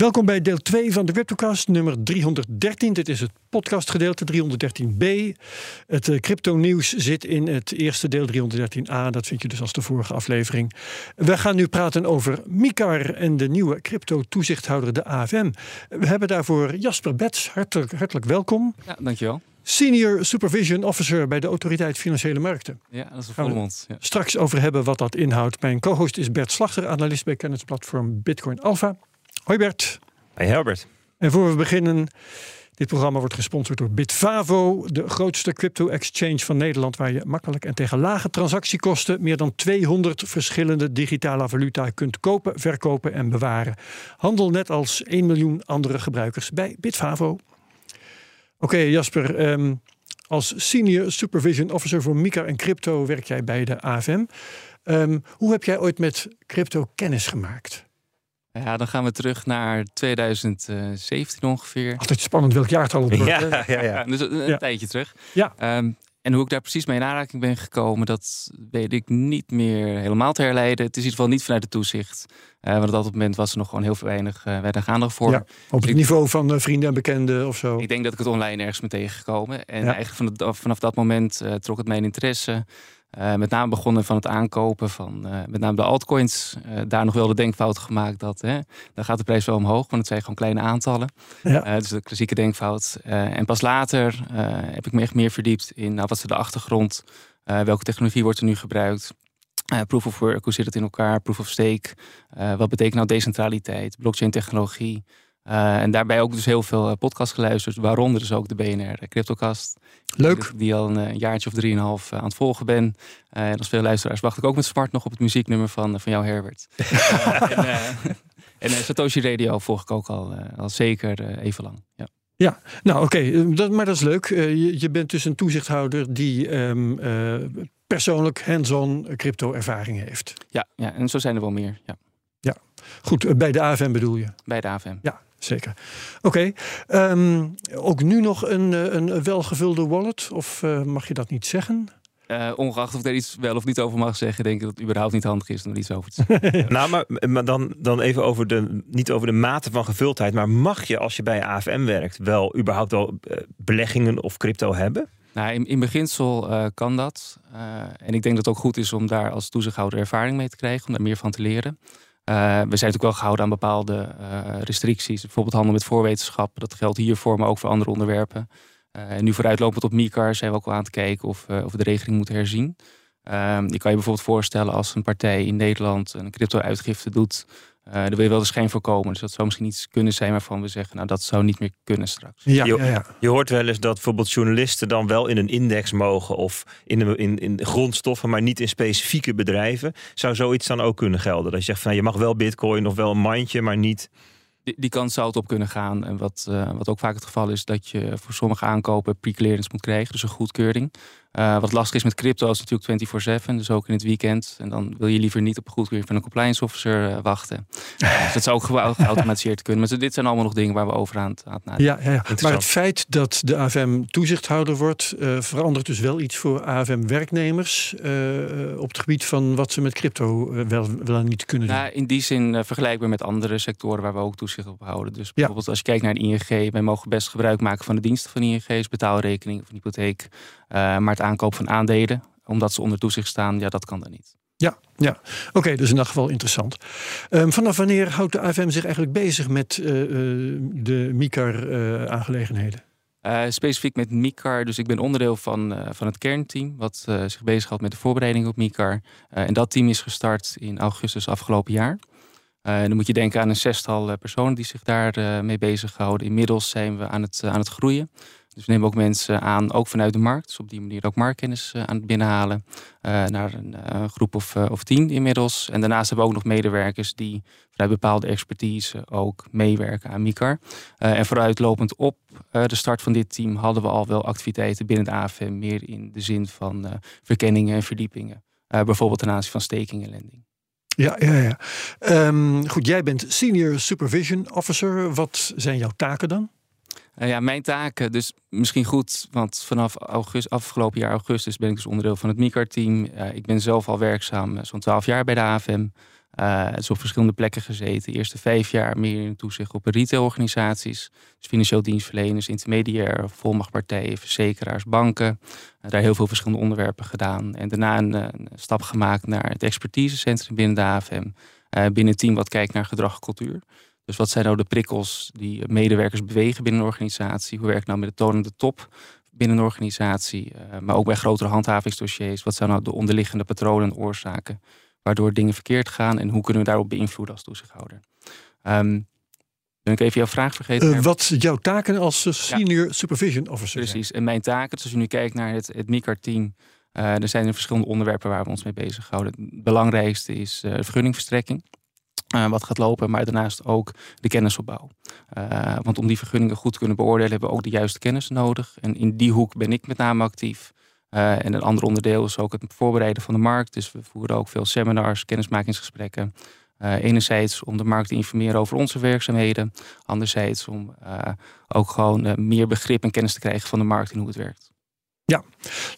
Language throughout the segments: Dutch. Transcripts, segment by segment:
Welkom bij deel 2 van de Cryptocast, nummer 313. Dit is het podcastgedeelte 313b. Het uh, crypto-nieuws zit in het eerste deel 313a. Dat vind je dus als de vorige aflevering. We gaan nu praten over MICAR en de nieuwe crypto-toezichthouder, de AFM. We hebben daarvoor Jasper Bets. Hartelijk, hartelijk welkom. Ja, dankjewel. Senior Supervision Officer bij de Autoriteit Financiële Markten. Ja, dat is een volle mond. Ja. Straks over hebben wat dat inhoudt. Mijn co-host is Bert Slachter, analist bij kennisplatform Bitcoin Alpha. Hoi Bert. Hey Herbert. En voor we beginnen, dit programma wordt gesponsord door Bitvavo, de grootste crypto-exchange van Nederland, waar je makkelijk en tegen lage transactiekosten meer dan 200 verschillende digitale valuta kunt kopen, verkopen en bewaren. Handel net als 1 miljoen andere gebruikers bij Bitvavo. Oké, Jasper. ehm, als Senior Supervision Officer voor MICA en crypto werk jij bij de AFM. Ehm, hoe heb jij ooit met crypto kennis gemaakt? Ja, dan gaan we terug naar 2017 ongeveer. Altijd spannend welk jaartal het wordt. Ja, ja, Ja, ja. dus een Ja. tijdje terug. Ja. Ehm, en hoe ik daar precies mee in aanraking ben gekomen, dat weet ik niet meer helemaal te herleiden. Het is in ieder geval niet vanuit het toezicht. Eh, want op dat moment was er nog gewoon heel veel weinig, eh weinig aandacht voor. Ja, op het niveau van eh, vrienden en bekenden of zo. Ik denk dat ik het online ergens ben tegengekomen. En Ja. eigenlijk van het- vanaf dat moment eh, trok het mijn interesse. Eh, met name begonnen van het aankopen van eh, met name de altcoins. Eh, daar nog wel de denkfout gemaakt dat hè, dan gaat de prijs wel omhoog, want het zijn gewoon kleine aantallen. Ja. Dus de klassieke denkfout. En pas later heb ik me echt meer verdiept in nou, wat is de achtergrond, welke technologie wordt er nu gebruikt. Proof of work, hoe zit het in elkaar? Proof of stake. Wat betekent nou decentraliteit, blockchain technologie? Eh, en daarbij ook dus heel veel eh, podcasts geluisterd, waaronder dus ook de BNR Cryptocast. Leuk. Die al een eh, jaartje of drieënhalf eh, aan het volgen ben. Eh, en als veel luisteraars wacht ik ook met smart nog op het muzieknummer van, eh, van jou Herbert. Eh, en eh, en eh, Satoshi Radio volg ik ook al, eh, al zeker eh, even lang. Ja. Nou, oké, eh, dat- maar dat is leuk. Eh, je, je bent dus een toezichthouder die ehm, eh, persoonlijk hands-on crypto-ervaring heeft. Ja, ja, en zo zijn er wel meer. Ja, Goed, eh, bij de AFM bedoel je? bij de AFM. Ja, zeker. Oké, ehm, ook nu nog een, eh, een welgevulde wallet? Of eh, mag je dat niet zeggen? Eh, ongeacht of ik daar iets wel of niet over mag zeggen, denk ik dat het überhaupt niet handig is om er iets over te zeggen. Nou, maar, maar dan, dan even over de, niet over de mate van gevuldheid, maar mag je als je bij AFM werkt wel überhaupt wel beleggingen of crypto hebben? Nou, in, in beginsel eh, kan dat. Eh, en ik denk dat het ook goed is om daar als toezichthouder ervaring mee te krijgen, om daar meer van te leren. Eh, we zijn natuurlijk wel gehouden aan bepaalde eh, restricties. Bijvoorbeeld handel met voorwetenschap. Dat geldt hiervoor, maar ook voor andere onderwerpen. Eh, en nu vooruitlopend op MICAR zijn we ook wel aan het kijken of, of we de regeling moeten herzien. Ehm, je kan je bijvoorbeeld voorstellen als een partij in Nederland een crypto-uitgifte doet. Eh dan wil je wel de schijn voorkomen. Dus dat zou misschien iets kunnen zijn waarvan we zeggen, nou dat zou niet meer kunnen straks. Ja, Jo- ja, ja. Je hoort wel eens dat bijvoorbeeld journalisten dan wel in een index mogen of in, de, in, in grondstoffen, maar niet in specifieke bedrijven. Zou zoiets dan ook kunnen gelden? Dat je zegt van nou, je mag wel bitcoin of wel een mandje, maar niet. Die, die kant zou het op kunnen gaan. En wat, eh, wat ook vaak het geval is, dat je voor sommige aankopen pre-clearance moet krijgen, dus een goedkeuring. Eh, wat lastig is met crypto is natuurlijk 24/7, dus ook in het weekend. En dan wil je liever niet op een goedkeuring van een compliance officer eh, wachten. Dus dat zou ook gewa- geautomatiseerd kunnen. Maar dit zijn allemaal nog dingen waar we over aan het, aan het nadenken Ja, ja, ja. Maar het feit dat de AFM toezichthouder wordt, eh, verandert dus wel iets voor AFM-werknemers eh, op het gebied van wat ze met crypto wel, wel en niet kunnen doen. Nou, in die zin vergelijkbaar met andere sectoren waar we ook toezicht op houden. Dus bijvoorbeeld als je kijkt naar de ING, wij mogen best gebruik maken van de diensten van ING, dus betaalrekening of een hypotheek. Eh, maar het aankoop van aandelen, omdat ze onder toezicht staan, ja, dat kan dan niet. Ja, ja. oké, dus in dat geval interessant. Ehm, vanaf wanneer houdt de AFM zich eigenlijk bezig met eh, eh, de MICAR-aangelegenheden? Eh, specifiek met MICAR, dus ik ben onderdeel van, van het kernteam, wat zich bezighoudt met de voorbereiding op MICAR. En dat team is gestart in augustus afgelopen jaar. Eh, dan moet je denken aan een zestal personen die zich daar eh, mee bezighouden. Inmiddels zijn we aan het, aan het groeien. Dus we nemen ook mensen aan, ook vanuit de markt. Dus op die manier ook marktkennis eh, aan het binnenhalen. eh, naar een eh, groep of, of tien inmiddels. En daarnaast hebben we ook nog medewerkers die vanuit bepaalde expertise ook meewerken aan MICAR. En vooruitlopend op de start van dit team hadden we al wel activiteiten binnen de AFM. Meer in de zin van verkenningen en verdiepingen. bijvoorbeeld ten aanzien van staking en lending. Ja, ja, ja. Ehm, goed, jij bent Senior Supervision Officer. Wat zijn jouw taken dan? Uh, ja, mijn taken, dus misschien goed, want vanaf augustus, afgelopen jaar augustus ben ik dus onderdeel van het MICAR-team. Uh, ik ben zelf al werkzaam, zo'n twaalf jaar bij de AFM. Uh, dus op verschillende plekken gezeten. De eerste vijf jaar meer in toezicht op retailorganisaties. Dus financieel dienstverleners, intermediair, volmachtpartijen, verzekeraars, banken. Daar heel veel verschillende onderwerpen gedaan. En daarna een, stap gemaakt naar het expertisecentrum binnen de AFM. Binnen een team wat kijkt naar gedrag en cultuur. Dus wat zijn nou de prikkels die medewerkers bewegen binnen een organisatie? Hoe werkt nou met de tonende top binnen een organisatie? maar ook bij grotere handhavingsdossiers. Wat zijn nou de onderliggende patronen en oorzaken? waardoor dingen verkeerd gaan en hoe kunnen we daarop beïnvloeden als toezichthouder. Um, ben ik even jouw vraag vergeten? Uh, wat jouw taken als eh, senior supervision officer Precies, en mijn taken, dus als je nu kijkt naar het, het MICAR-team, uh, er zijn er verschillende onderwerpen waar we ons mee bezighouden. Het belangrijkste is vergunningverstrekking. Uh, wat gaat lopen, maar daarnaast ook de kennisopbouw. Uh, want om die vergunningen goed te kunnen beoordelen, hebben we ook de juiste kennis nodig. En in die hoek ben ik met name actief. Uh, en een ander onderdeel is ook het voorbereiden van de markt. Dus we voeren ook veel seminars, kennismakingsgesprekken. Enerzijds om de markt te informeren over onze werkzaamheden. Anderzijds om ook gewoon meer begrip en kennis te krijgen van de markt en hoe het werkt. Ja,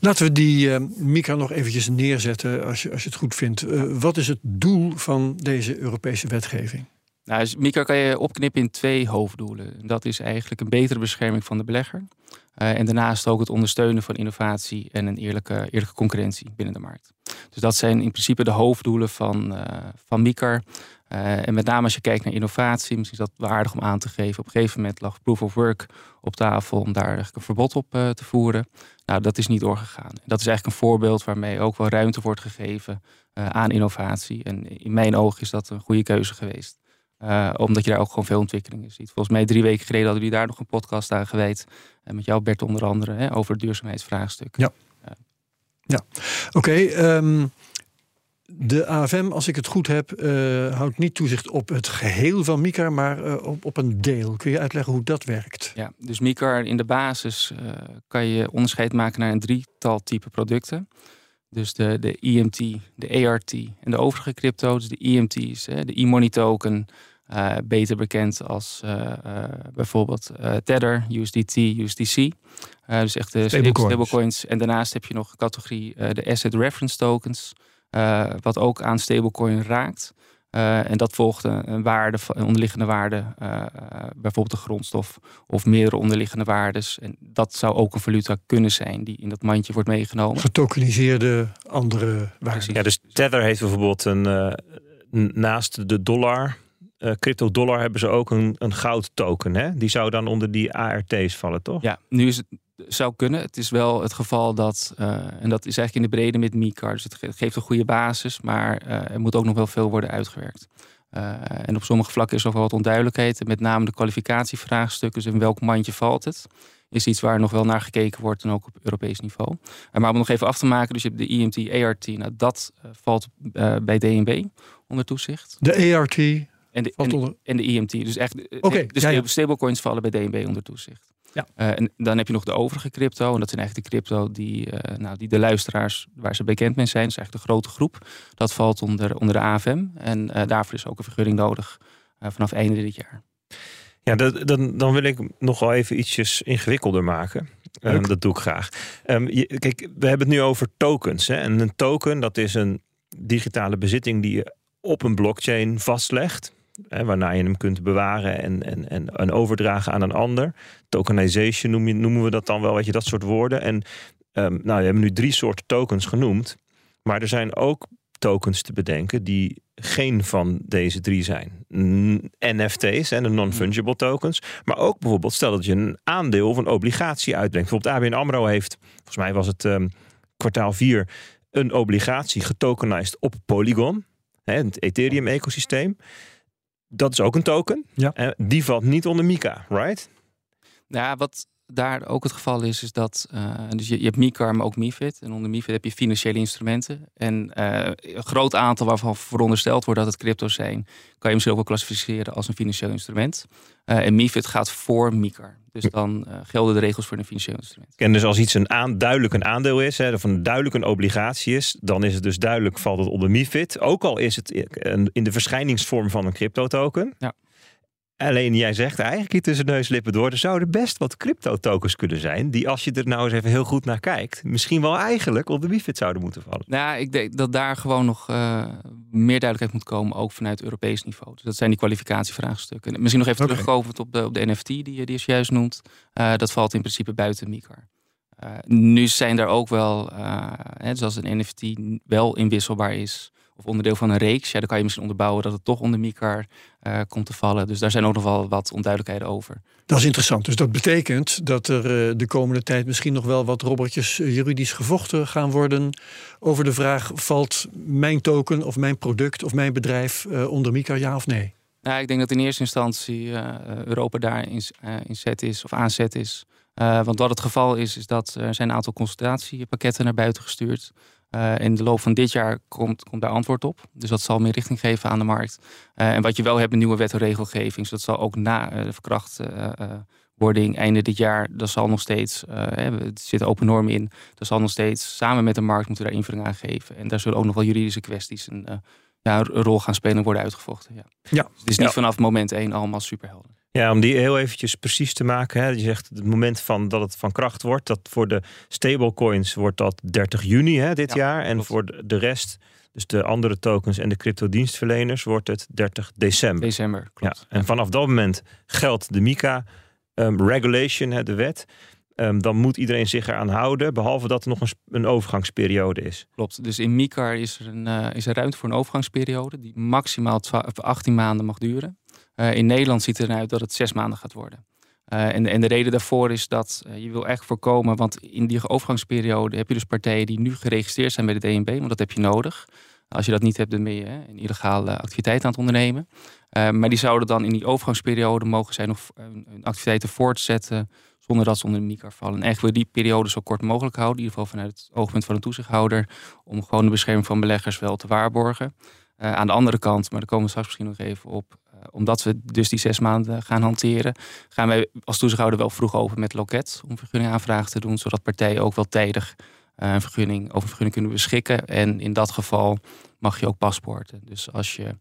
laten we die uh, micro nog eventjes neerzetten als je, als je het goed vindt. wat is het doel van deze Europese wetgeving? Nou, dus Mika kan je opknippen in twee hoofddoelen. Dat is eigenlijk een betere bescherming van de belegger. Uh, en daarnaast ook het ondersteunen van innovatie en een eerlijke, eerlijke concurrentie binnen de markt. Dus dat zijn in principe de hoofddoelen van, uh, van MICAR. Uh, en met name als je kijkt naar innovatie, misschien is dat waardig om aan te geven. Op een gegeven moment lag proof of work op tafel om daar eigenlijk een verbod op te voeren. Nou, dat is niet doorgegaan. Dat is eigenlijk een voorbeeld waarmee ook wel ruimte wordt gegeven aan innovatie. En in mijn ogen is dat een goede keuze geweest. Omdat je daar ook gewoon veel ontwikkelingen ziet. Volgens mij drie weken geleden hadden jullie daar nog een podcast aan gewijd. Met jou Bert onder andere hè, over het duurzaamheidsvraagstuk. Ja, ja. oké. Okay, um, de AFM, als ik het goed heb, uh, houdt niet toezicht op het geheel van MICAR, maar op, op een deel. Kun je uitleggen hoe dat werkt? Ja, dus MICAR in de basis kan je onderscheid maken naar een drietal type producten. Dus de, de EMT, de ART en de overige crypto. Dus de EMT is de e-money token, uh, beter bekend als uh, uh, bijvoorbeeld Tether, USDT, USDC. dus echt de stablecoins. stablecoins. En daarnaast heb je nog een categorie de Asset Reference Tokens, wat ook aan stablecoin raakt. en dat volgt een, waarde, een onderliggende waarde, bijvoorbeeld de grondstof of meerdere onderliggende waardes. En dat zou ook een valuta kunnen zijn die in dat mandje wordt meegenomen. Getokeniseerde andere waarden. Ja, dus Tether heeft bijvoorbeeld een, naast de dollar uh, crypto dollar hebben ze ook een, een goud token. Hè? Die zou dan onder die ART's vallen, toch? Ja, nu is het zou kunnen. Het is wel het geval dat, uh, en dat is eigenlijk in de brede met MiCard. Dus het geeft een goede basis, maar uh, er moet ook nog wel veel worden uitgewerkt. en op sommige vlakken is nog wel wat onduidelijkheid. En met name de kwalificatievraagstukken, dus in welk mandje valt het, is iets waar nog wel naar gekeken wordt en ook op Europees niveau. maar om nog even af te maken, dus je hebt de IMT, ART, nou dat valt bij DNB onder toezicht. De ART, en de, en, en, de IMT. Dus echt okay, dus ja, ja. stablecoins vallen bij DNB onder toezicht. Ja. Uh, en dan heb je nog de overige crypto. En dat zijn eigenlijk de crypto die, uh, nou, die de luisteraars waar ze bekend mee zijn. Dat is eigenlijk de grote groep. Dat valt onder, onder de AFM. En uh, daarvoor is ook een vergunning nodig vanaf einde dit jaar. Ja, dat, dan, dan wil ik nog wel even ietsjes ingewikkelder maken. Um, dat doe ik graag. Um, je, kijk, we hebben het nu over tokens. Hè? En een token, dat is een digitale bezitting die je op een blockchain vastlegt. Waarna je hem kunt bewaren en, en, en, en, overdragen aan een ander. Tokenization noemen we dat dan wel, weet je, dat soort woorden. En um, nou, we hebben nu drie soorten tokens genoemd. Maar er zijn ook tokens te bedenken die geen van deze drie zijn. NFT's en de non-fungible tokens. Maar ook bijvoorbeeld, stel dat je een aandeel of een obligatie uitbrengt. Bijvoorbeeld ABN AMRO heeft, volgens mij was het um, kwartaal 4, een obligatie getokenized op Polygon. Hè, het Ethereum-ecosysteem dat is ook een token. Ja. Uh, die valt niet onder Mika, right? Ja, wat, daar ook het geval is, is dat uh, dus je, je, hebt MICAR, maar ook MIFID. En onder MIFID heb je financiële instrumenten. En uh, een groot aantal waarvan verondersteld wordt dat het crypto zijn, kan je misschien ook wel klassificeren als een financieel instrument. Uh, en MIFID gaat voor MICAR. Dus dan gelden de regels voor een financieel instrument. En dus als iets een aan, duidelijk een aandeel is, hè, of een duidelijk een obligatie is, dan is het dus duidelijk valt het onder MIFID. Ook al is het in de verschijningsvorm van een crypto token. Ja. Alleen jij zegt eigenlijk hier tussen neus lippen door. Er zouden best wat crypto-tokens kunnen zijn. Die als je er nou eens even heel goed naar kijkt. Misschien wel eigenlijk op de MIFID zouden moeten vallen. Nou, ik denk dat daar gewoon nog uh, meer duidelijkheid moet komen. Ook vanuit Europees niveau. Dus dat zijn die kwalificatievraagstukken. Misschien nog even okay. terugkomend op de, op de NFT die, die je juist noemt. Uh, dat valt in principe buiten MICAR. Uh, nu zijn er ook wel, hè, zoals een NFT wel inwisselbaar is of onderdeel van een reeks, ja, dan kan je misschien onderbouwen dat het toch onder MICAR uh, komt te vallen. Dus daar zijn ook nog wel wat onduidelijkheden over. Dat is interessant. Dus dat betekent dat er uh, de komende tijd misschien nog wel wat robbertjes uh, juridisch gevochten gaan worden over de vraag: valt mijn token of mijn product of mijn bedrijf onder MICAR, ja of nee? Nou, ik denk dat in eerste instantie Europa daar in, in zet is of aanzet is. want wat het geval is, is dat er zijn een aantal consultatiepakketten naar buiten gestuurd. Uh, in de loop van dit jaar komt, komt daar antwoord op. Dus dat zal meer richting geven aan de markt. Uh, en wat je wel hebt, een nieuwe wet en regelgeving. Dus dat zal ook na uh, de verkrachtwording einde dit jaar, dat zal nog steeds, er zitten open normen in, dat zal nog steeds samen met de markt moeten daar invulling aan geven. En daar zullen ook nog wel juridische kwesties een, ja, een rol gaan spelen en worden uitgevochten. Ja. ja. Dus het is niet vanaf moment één allemaal superhelder. Ja, om die heel eventjes precies te maken. Hè. Je zegt het moment van dat het van kracht wordt. Dat voor de stablecoins wordt dat 30 juni hè, dit jaar. En voor de rest, dus de andere tokens en de cryptodienstverleners, wordt het 30 december. December, klopt. Ja. En vanaf dat moment geldt de MICA um, regulation, hè, de wet. Um, dan moet iedereen zich eraan houden, behalve dat er nog een, een overgangsperiode is. Klopt. Dus in MICAR is er, een, uh, is er ruimte voor een overgangsperiode die maximaal 12, 18 maanden mag duren. Uh, in Nederland ziet het eruit dat het zes maanden gaat worden. Uh, en, de reden daarvoor is dat uh, je wil echt voorkomen, want in die overgangsperiode heb je dus partijen die nu geregistreerd zijn bij de DNB, want dat heb je nodig. Als je dat niet hebt, dan ben je hè, een illegale activiteit aan het ondernemen. Maar die zouden dan in die overgangsperiode mogen zijn of hun, activiteiten voortzetten zonder dat ze onder de MICAR vallen. En eigenlijk wil die periode zo kort mogelijk houden, in ieder geval vanuit het oogpunt van een toezichthouder, om gewoon de bescherming van beleggers wel te waarborgen. aan de andere kant, maar daar komen we straks misschien nog even op, omdat we dus die zes maanden gaan hanteren, gaan wij als toezichthouder wel vroeg open met loket om vergunningaanvragen te doen, zodat partijen ook wel tijdig uh, een vergunning, over een vergunning kunnen beschikken. En in dat geval mag je ook paspoorten. Dus als je,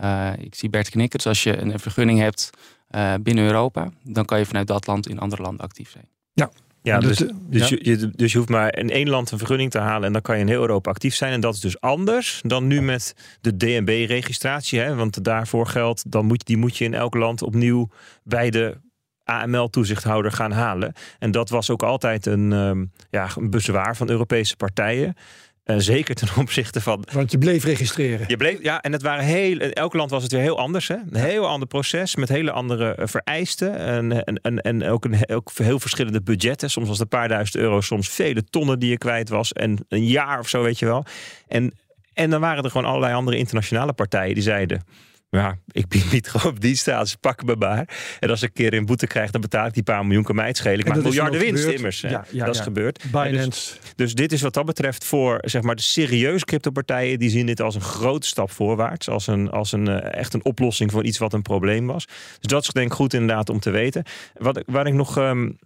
uh, ik zie Bert knikken, dus als je een vergunning hebt uh, binnen Europa, dan kan je vanuit dat land in andere landen actief zijn. Ja, ja, dus, dus, ja. Je, dus je hoeft maar in één land een vergunning te halen en dan kan je in heel Europa actief zijn. En dat is dus anders dan nu met de DNB-registratie. Want daarvoor geldt, dan moet, die moet je in elk land opnieuw bij de AML-toezichthouder gaan halen. En dat was ook altijd een, um, ja, een bezwaar van Europese partijen. Uh, zeker ten opzichte van. Want je bleef registreren. Je bleef, ja, en het waren heel. In elk land was het weer heel anders. Hè? Een heel ander proces met hele andere uh, vereisten. En, en, en, en ook, een, ook heel verschillende budgetten. Soms was het een paar duizend euro, soms vele tonnen die je kwijt was. En een jaar of zo, weet je wel. En, en dan waren er gewoon allerlei andere internationale partijen die zeiden ja, ik bied niet gewoon op dienststaat, ze pakken me maar. En als ik een keer een boete krijg, dan betaal ik die paar miljoen, kan mij het schelen. Ik maak miljarden winst gebeurd. immers. Ja, ja, dat is gebeurd. Binance. Dus, dus, dit is wat dat betreft voor zeg maar, de serieuze cryptopartijen, die zien dit als een grote stap voorwaarts. Als, een, als een, uh, echt een oplossing voor iets wat een probleem was. Dus dat is denk ik goed inderdaad om te weten. Wat, waar ik nog... Um,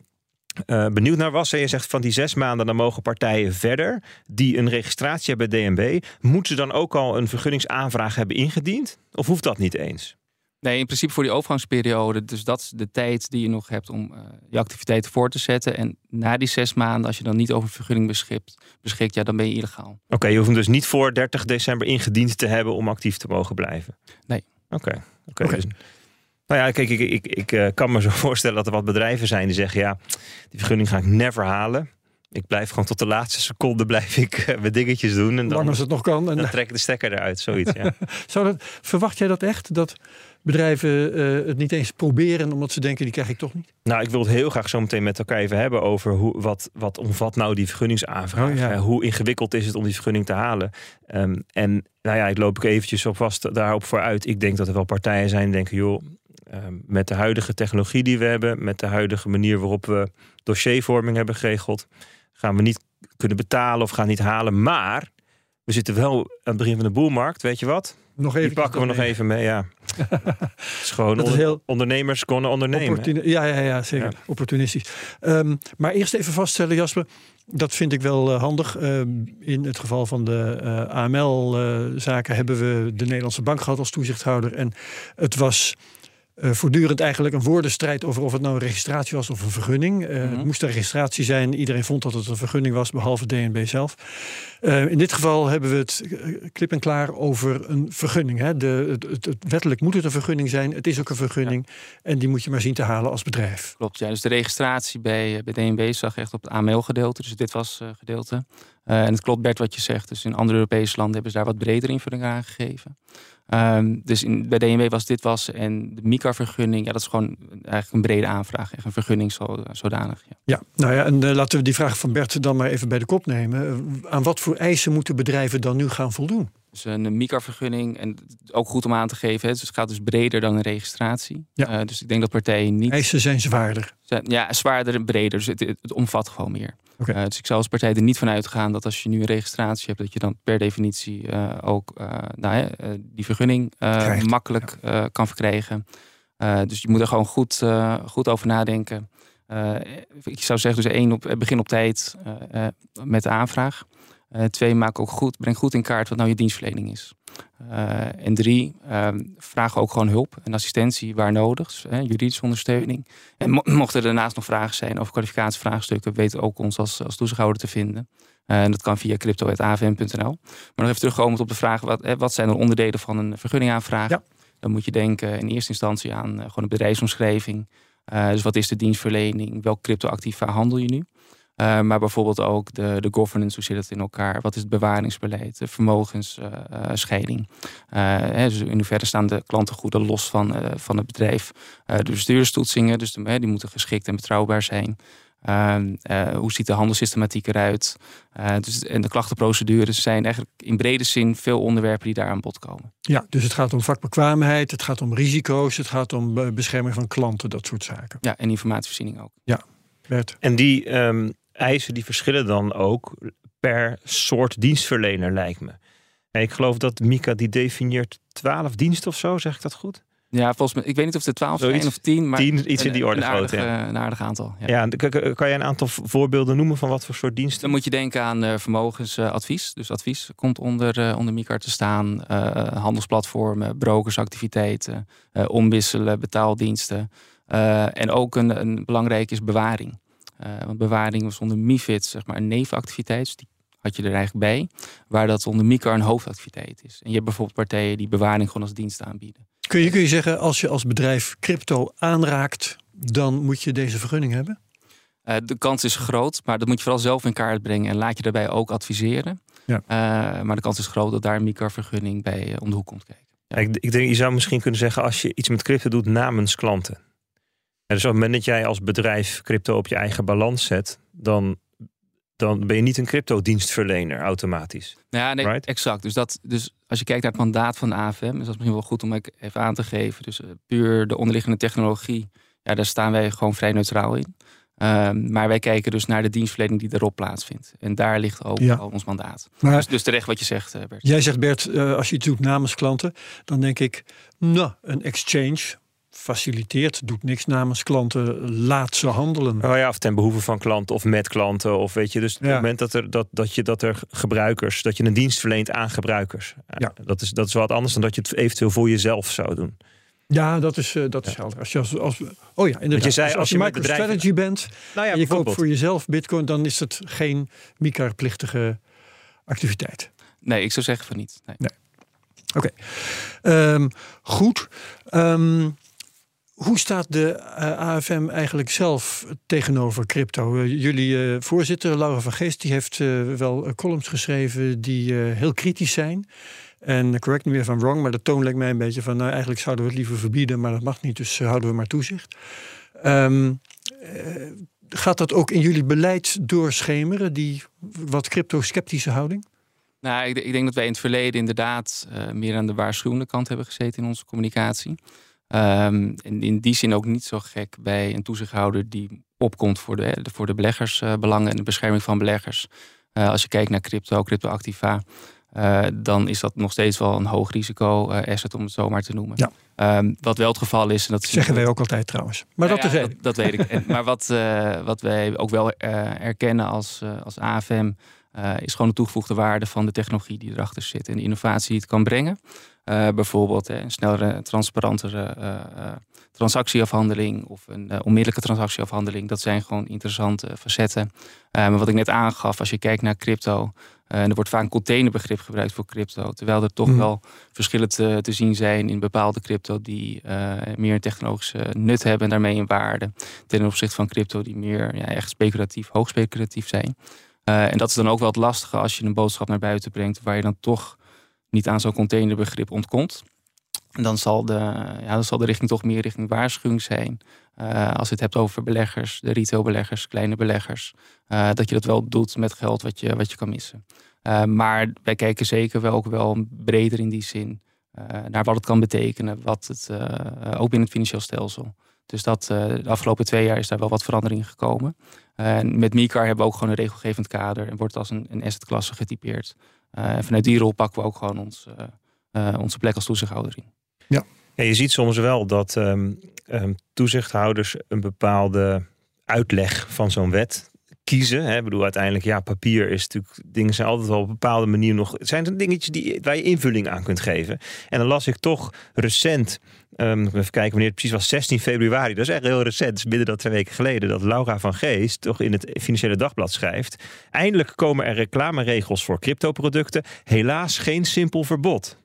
uh, benieuwd naar was. En je zegt van die zes maanden, dan mogen partijen verder die een registratie hebben bij DNB. Moeten ze dan ook al een vergunningsaanvraag hebben ingediend? Of hoeft dat niet eens? Nee, in principe voor die overgangsperiode. Dus dat is de tijd die je nog hebt om uh, je activiteiten voor te zetten. En na die zes maanden, als je dan niet over vergunning beschikt, beschikt ja, dan ben je illegaal. Oké, okay, je hoeft hem dus niet voor 30 december ingediend te hebben om actief te mogen blijven. Nee. Oké. Okay. Oké. Okay, dus nou ja, kijk, ik, ik, ik, ik kan me zo voorstellen dat er wat bedrijven zijn die zeggen: ja, die vergunning ga ik never halen. Ik blijf gewoon tot de laatste seconde blijf ik uh, mijn dingetjes doen. En dan, Lang als het nog kan. En dan trek ik de stekker eruit, zoiets. Ja. Zou dat, verwacht jij dat echt? Dat bedrijven uh, het niet eens proberen omdat ze denken die krijg ik toch niet? Nou, ik wil het heel graag zo meteen met elkaar even hebben over hoe, wat, wat omvat nou die vergunningsaanvraag. Oh, ja. uh, hoe ingewikkeld is het om die vergunning te halen? Um, en nou ja, ik loop ik eventjes op vast daarop vooruit. Ik denk dat er wel partijen zijn die denken, joh, Ehm, met de huidige technologie die we hebben, met de huidige manier waarop we dossiervorming hebben geregeld, gaan we niet kunnen betalen of gaan niet halen. Maar we zitten wel aan het begin van de boelmarkt, weet je wat? Nog even Die pakken we nog even mee, ja. Het is gewoon Dat is heel- ondernemers konden ondernemen. ja, ja, ja, zeker. Ja. Opportunistisch. Ehm, maar eerst even vaststellen, Jasper. Dat vind ik wel eh, handig. Ehm, in het geval van de AML-zaken hebben we de Nederlandse Bank gehad als toezichthouder. En het was eh, voortdurend eigenlijk een woordenstrijd over of het nou een registratie was of een vergunning. Eh, Mhm. Het moest een registratie zijn. Iedereen vond dat het een vergunning was, behalve DNB zelf. Eh, in dit geval hebben we het klip en klaar over een vergunning. Hè. De, het, het, het- wettelijk moet het een vergunning zijn. Het is ook een vergunning. En die moet je maar zien te halen als bedrijf. Klopt, ja. Dus de registratie bij, bij DNB zag echt op het AML-gedeelte. Dus dit was gedeelte. En het klopt, Bert, wat je zegt. Dus in andere Europese landen hebben ze daar wat bredere invulling aan gegeven. Ehm, dus in, bij DNB was dit was. En de MICA-vergunning, ja, dat is gewoon eigenlijk een brede aanvraag. Echt een vergunning zo, zodanig. Ja. Ja, nou ja, en eh, laten we die vraag van Bert dan maar even bij de kop nemen. Aan wat voor eisen moeten bedrijven dan nu gaan voldoen? Dus een MICA-vergunning, en ook goed om aan te geven, hè, dus het gaat dus breder dan een registratie. Ja. Eh, dus ik denk dat partijen niet. Eisen zijn zwaarder. zijn- Ja, zwaarder en breder. Dus het, het omvat gewoon meer. Eh, dus ik zou als partij er niet van uitgaan dat als je nu een registratie hebt, dat je dan per definitie eh, ook nou, die vergunning makkelijk kan verkrijgen. Dus je moet er gewoon goed, goed over nadenken. Ik zou zeggen, dus één, op, begin op tijd met de aanvraag. Eh, twee, maak ook goed, breng goed in kaart wat nou je dienstverlening is. Eh, en drie, ehm, vraag ook gewoon hulp en assistentie waar nodig, hè, juridische ondersteuning. En mo- mochten er daarnaast nog vragen zijn over kwalificatievraagstukken, weten ook ons als, als toezichthouder te vinden. Eh, en dat kan via crypto.avm.nl. Maar nog even terugkomend op de vraag, wat, hè, wat zijn er onderdelen van een vergunningaanvraag? Ja. Dan moet je denken in eerste instantie aan gewoon een bedrijfsomschrijving. Dus wat is de dienstverlening? Welk cryptoactiva handel je nu? Eh, maar bijvoorbeeld ook de, de governance, hoe zit het in elkaar? Wat is het bewaringsbeleid? De vermogensscheiding? dus in hoeverre staan de klantengoeden los van, eh, van het bedrijf? Eh, de bestuurstoetsingen, dus de, die moeten geschikt en betrouwbaar zijn. Ehm, eh, hoe ziet de handelssystematiek eruit? Eh, dus, en de klachtenprocedures zijn eigenlijk in brede zin veel onderwerpen die daar aan bod komen. Ja, dus het gaat om vakbekwaamheid, het gaat om risico's, het gaat om eh, bescherming van klanten, dat soort zaken. Ja, en informatievoorziening ook. Bert. En die ehm, eisen die verschillen dan ook per soort dienstverlener, lijkt me. En ik geloof dat Mika die definieert 12 diensten of zo, zeg ik dat goed? Ja, volgens mij, ik weet niet of het er 12 Zoiets. zijn of 10, maar 10, iets in die orde een aardig, ja. eh, een aardig aantal. Ja. Ja, kan jij een aantal voorbeelden noemen van wat voor soort diensten? Dan moet je denken aan eh, vermogensadvies. dus advies komt onder, eh onder MICAR te staan. Eh, handelsplatformen, brokersactiviteiten, omwisselen, betaaldiensten. En ook een, een belangrijk is bewaring. Eh, want bewaring was onder MIFID zeg maar, een nevenactiviteit. Dus die had je er eigenlijk bij. Waar dat onder MICAR een hoofdactiviteit is. En je hebt bijvoorbeeld partijen die bewaring gewoon als dienst aanbieden. Kun je, kun je zeggen, als je als bedrijf crypto aanraakt, dan moet je deze vergunning hebben? Eh, de kans is groot, maar dat moet je vooral zelf in kaart brengen. En laat je daarbij ook adviseren. Ja. Eh, maar de kans is groot dat daar een MICAR-vergunning bij eh, om de hoek komt kijken. Ja, ik, ik denk, je zou misschien kunnen zeggen als je iets met crypto doet namens klanten. En dus op het moment dat jij als bedrijf crypto op je eigen balans zet, dan, dan ben je niet een crypto-dienstverlener automatisch. Ja, nee, Right. exact. Dus, dat, dus als je kijkt naar het mandaat van de AFM, is dat misschien wel goed om ik even aan te geven. Dus eh, puur de onderliggende technologie, ja, daar staan wij gewoon vrij neutraal in. Ehm, maar wij kijken dus naar de dienstverlening die erop plaatsvindt. En daar ligt ook Ja. al ons mandaat. Maar Dus, dus terecht wat je zegt, eh, Bert. jij zegt Bert, eh, als je het doet namens klanten, dan denk ik, nou, een exchange faciliteert, doet niks namens klanten, laat ze handelen. Oh ja, of ten behoeve van klanten of met klanten. Of weet je, dus op Ja. het moment dat er, dat, dat, je, dat er gebruikers, dat je een dienst verleent aan gebruikers. Ja. Dat, is, dat is wat anders dan dat je het eventueel voor jezelf zou doen. Ja, dat is, eh, dat is helder. Als je als, als, oh ja, inderdaad. je zei, Dus als je bedrijven- MicroStrategy bent Nou ja, en je koopt voor jezelf bitcoin, dan is het geen MICAR-plichtige activiteit. Nee, ik zou zeggen van niet. Nee. Ehm, goed. Ehm, hoe staat de eh, AFM eigenlijk zelf tegenover crypto? Eh, jullie eh, voorzitter, Laura van Geest, die heeft wel columns geschreven die heel kritisch zijn. En correct me if I'm wrong, maar de toon lijkt mij een beetje van... nou, eigenlijk zouden we het liever verbieden, maar dat mag niet, dus houden we maar toezicht. Ehm, eh, gaat dat ook in jullie beleid doorschemeren, die wat crypto-sceptische houding? Nou, ik, ik denk dat wij in het verleden inderdaad meer aan de waarschuwende kant hebben gezeten in onze communicatie. Um, en in die zin ook niet zo gek bij een toezichthouder die opkomt voor de, voor de beleggersbelangen en de bescherming van beleggers. als je kijkt naar crypto, cryptoactiva, uh, dan is dat nog steeds wel een hoog risico asset om het zo maar te noemen. Ja. Um, wat wel het geval is. En dat zeggen wij ook altijd trouwens. Maar dat, ja, dat, dat weet ik. En, maar wat, wat wij ook wel erkennen als, als AFM. is gewoon de toegevoegde waarde van de technologie die erachter zit en de innovatie die het kan brengen. Bijvoorbeeld een snellere, transparantere transactieafhandeling of een onmiddellijke transactieafhandeling. Dat zijn gewoon interessante facetten. maar wat ik net aangaf, als je kijkt naar crypto, en er wordt vaak een containerbegrip gebruikt voor crypto. Terwijl er toch mhm. wel verschillen te, te, zien zijn in bepaalde crypto die uh, meer een technologische nut hebben en daarmee een waarde. Ten opzichte van crypto die meer ja, echt speculatief, hoog speculatief zijn. Uh, en dat is dan ook wel het lastige als je een boodschap naar buiten brengt waar je dan toch niet aan zo'n containerbegrip ontkomt. Dan zal, de, ja, dan zal de richting toch meer richting waarschuwing zijn. Uh, als je het hebt over beleggers, de retailbeleggers, kleine beleggers. Uh, dat je dat wel doet met geld wat je, wat je kan missen. Uh, maar wij kijken zeker wel ook wel breder in die zin naar wat het kan betekenen. Wat het, ook binnen het financieel stelsel. Dus dat, de afgelopen twee jaar is daar wel wat verandering gekomen. En met MiCar hebben we ook gewoon een regelgevend kader. En wordt als een, een assetklasse getypeerd. En vanuit die rol pakken we ook gewoon ons, onze plek als toezichthouder in. Ja. ja je ziet soms wel dat um, um, toezichthouders een bepaalde uitleg van zo'n wet kiezen. Hè. Ik bedoel, uiteindelijk, ja, papier is natuurlijk, dingen zijn altijd wel op een bepaalde manier nog. Het zijn dingetjes die, waar je invulling aan kunt geven. En dan las ik toch recent, um, even kijken wanneer het precies was, 16 februari. Dat is echt heel recent, dus binnen dat twee weken geleden, dat Laura van Geest toch in het Financiële Dagblad schrijft. Eindelijk komen er reclameregels voor cryptoproducten. Helaas geen simpel verbod.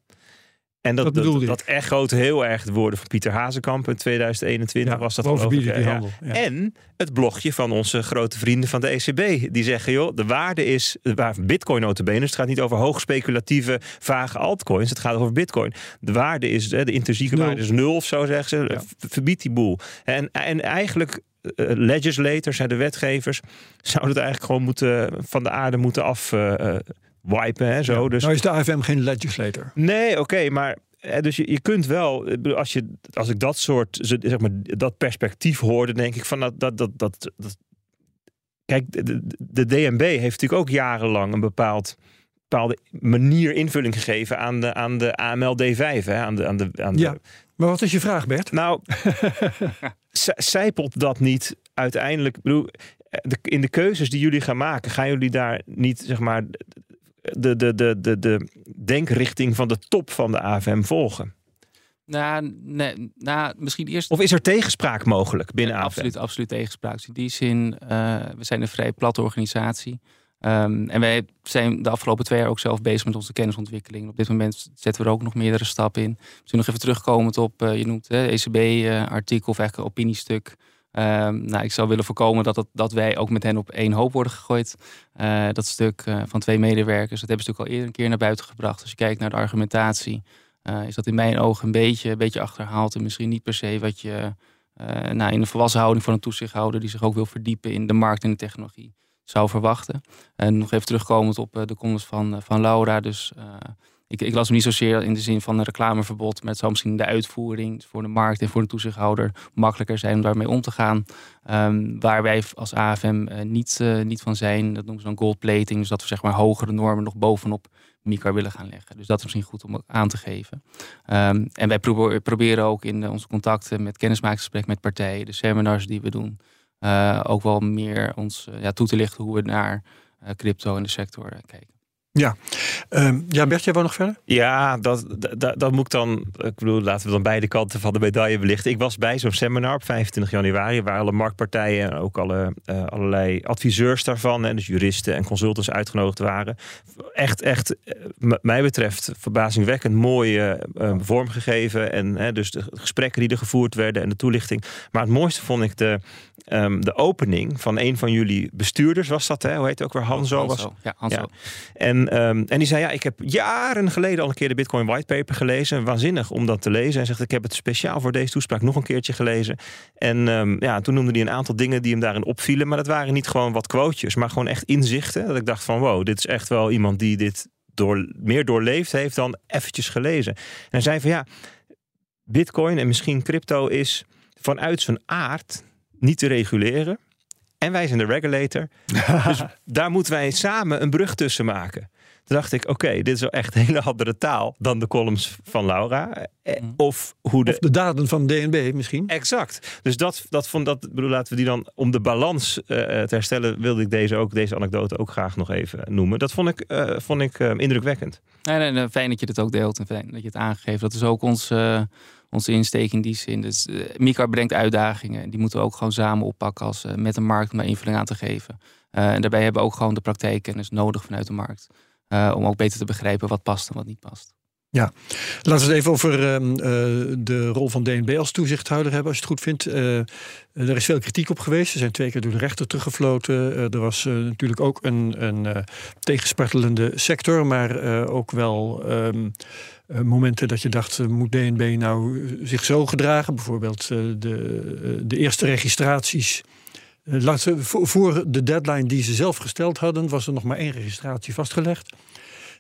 En dat, dat, dat echoot heel erg de woorden van Pieter Hazekamp in 2021 was dat over die handel. Ja. En het blogje van onze grote vrienden van de ECB. Die zeggen, joh, de waarde is, waar bitcoin notabene, dus het gaat niet over hoog speculatieve, vage altcoins. Het gaat over bitcoin. De waarde is, de intrinsieke waarde is nul of zo zeggen ze. Verbied die boel. En, en eigenlijk uh, legislators, de wetgevers, zouden het eigenlijk gewoon moeten, van de aarde moeten af... Uh, wipen. Hè, zo. dus... Nou is de AFM geen legislator. Nee, oké, maar dus je, je kunt wel, als, je, als ik dat soort, zeg maar, dat perspectief hoorde, denk ik van dat, dat, dat, dat, dat Kijk, de, de, DNB heeft natuurlijk ook jarenlang een bepaald, bepaalde manier invulling gegeven aan de, aan de AML D5. Hè, aan de, aan de, aan ja, maar wat is je vraag, Bert? Nou, zijpelt dat niet uiteindelijk? bedoel, in de keuzes die jullie gaan maken, gaan jullie daar niet, zeg maar, de, de, de, de, de denkrichting van de top van de AFM volgen? Nou, nee, nou, misschien eerst. Of is er tegenspraak mogelijk binnen AFM? Absoluut, absoluut tegenspraak. Dus in die zin, uh, we zijn een vrij platte organisatie. Um, en wij zijn de afgelopen twee jaar ook zelf bezig met onze kennisontwikkeling. Op dit moment zetten we er ook nog meerdere stappen in. Misschien nog even terugkomend op, uh, je noemt het ECB-artikel of eigenlijk opiniestuk. Um, nou, ik zou willen voorkomen dat, dat wij ook met hen op één hoop worden gegooid. Uh, dat stuk uh, van twee medewerkers, dat hebben ze natuurlijk al eerder een keer naar buiten gebracht. Als je kijkt naar de argumentatie, uh, is dat in mijn ogen een beetje, een beetje achterhaald. En misschien niet per se wat je nou, in de volwassen houding van een toezichthouder die zich ook wil verdiepen in de markt en de technologie zou verwachten. En nog even terugkomend op de komst van, van Laura. Dus ik, ik, las hem niet zozeer in de zin van een reclameverbod, maar het zou misschien de uitvoering voor de markt en voor de toezichthouder makkelijker zijn om daarmee om te gaan. Um, waar wij als AFM eh, niet, uh, niet van zijn, dat noemen ze dan goldplating, dus dat we zeg maar hogere normen nog bovenop MICAR willen gaan leggen. Dus dat is misschien goed om aan te geven. Um, en wij pro proberen ook in onze contacten met kennismakingsgesprek met partijen, de seminars die we doen, ook wel meer ons ja, toe te lichten hoe we naar crypto en de sector kijken. Ja, uh, ja Bert, jij wou nog verder? Ja, dat, dat, dat moet ik dan, ik bedoel, laten we dan beide kanten van de medaille belichten. Ik was bij zo'n seminar op 25 januari, waar alle marktpartijen en ook alle, uh, allerlei adviseurs daarvan, en dus juristen en consultants uitgenodigd waren. Echt, echt, uh, mij betreft, verbazingwekkend mooi uh, vormgegeven. En dus de gesprekken die er gevoerd werden en de toelichting. Maar het mooiste vond ik de, um, de opening van een van jullie bestuurders, was dat, hè? Hoe heet het ook weer? Hanzo? Hanzo. Was, ja, Hanzo. Ja. En Ehm, en die zei, ja, ik heb jaren geleden al een keer de Bitcoin whitepaper gelezen. Waanzinnig om dat te lezen. En zegt, ik heb het speciaal voor deze toespraak nog een keertje gelezen. En um, ja, toen noemde hij een aantal dingen die hem daarin opvielen. Maar dat waren niet gewoon wat quotejes, maar gewoon echt inzichten. Dat ik dacht van, wow, dit is echt wel iemand die dit door, meer doorleefd heeft dan eventjes gelezen. En hij zei van, ja, Bitcoin en misschien crypto is vanuit zijn aard niet te reguleren. En wij zijn de regulator. dus daar moeten wij samen een brug tussen maken. Toen dacht ik, oké, dit is wel echt hele andere taal dan de columns van Laura. Eh, Mhm. Of hoe de. Of de daden van DNB misschien. Exact. Dus dat, dat vond dat, bedoel, laten we die dan om de balans eh, te herstellen, wilde ik deze ook, deze anekdote ook graag nog even noemen. Dat vond ik, eh, vond ik eh, indrukwekkend. Nee, nee, nee, fijn dat je het ook deelt en fijn dat je het aangeeft. Dat is ook ons, eh, onze insteek in die zin. Dus, eh, Mikar brengt uitdagingen en die moeten we ook gewoon samen oppakken als, eh, met de markt om daar invulling aan te geven. Eh, en daarbij hebben we ook gewoon de praktijkkennis nodig vanuit de markt. Eh, om ook beter te begrijpen wat past en wat niet past. Laten we het even over ehm, eh, de rol van DNB als toezichthouder hebben, als je het goed vindt. Eh, er is veel kritiek op geweest. Ze zijn twee keer door de rechter teruggefloten. Er was natuurlijk ook een, een tegenspartelende sector, maar ook wel ehm, eh, momenten dat je dacht, moet DNB nou zich zo gedragen? Bijvoorbeeld de, de eerste registraties. Eh, voor, de deadline die ze zelf gesteld hadden, was er nog maar één registratie vastgelegd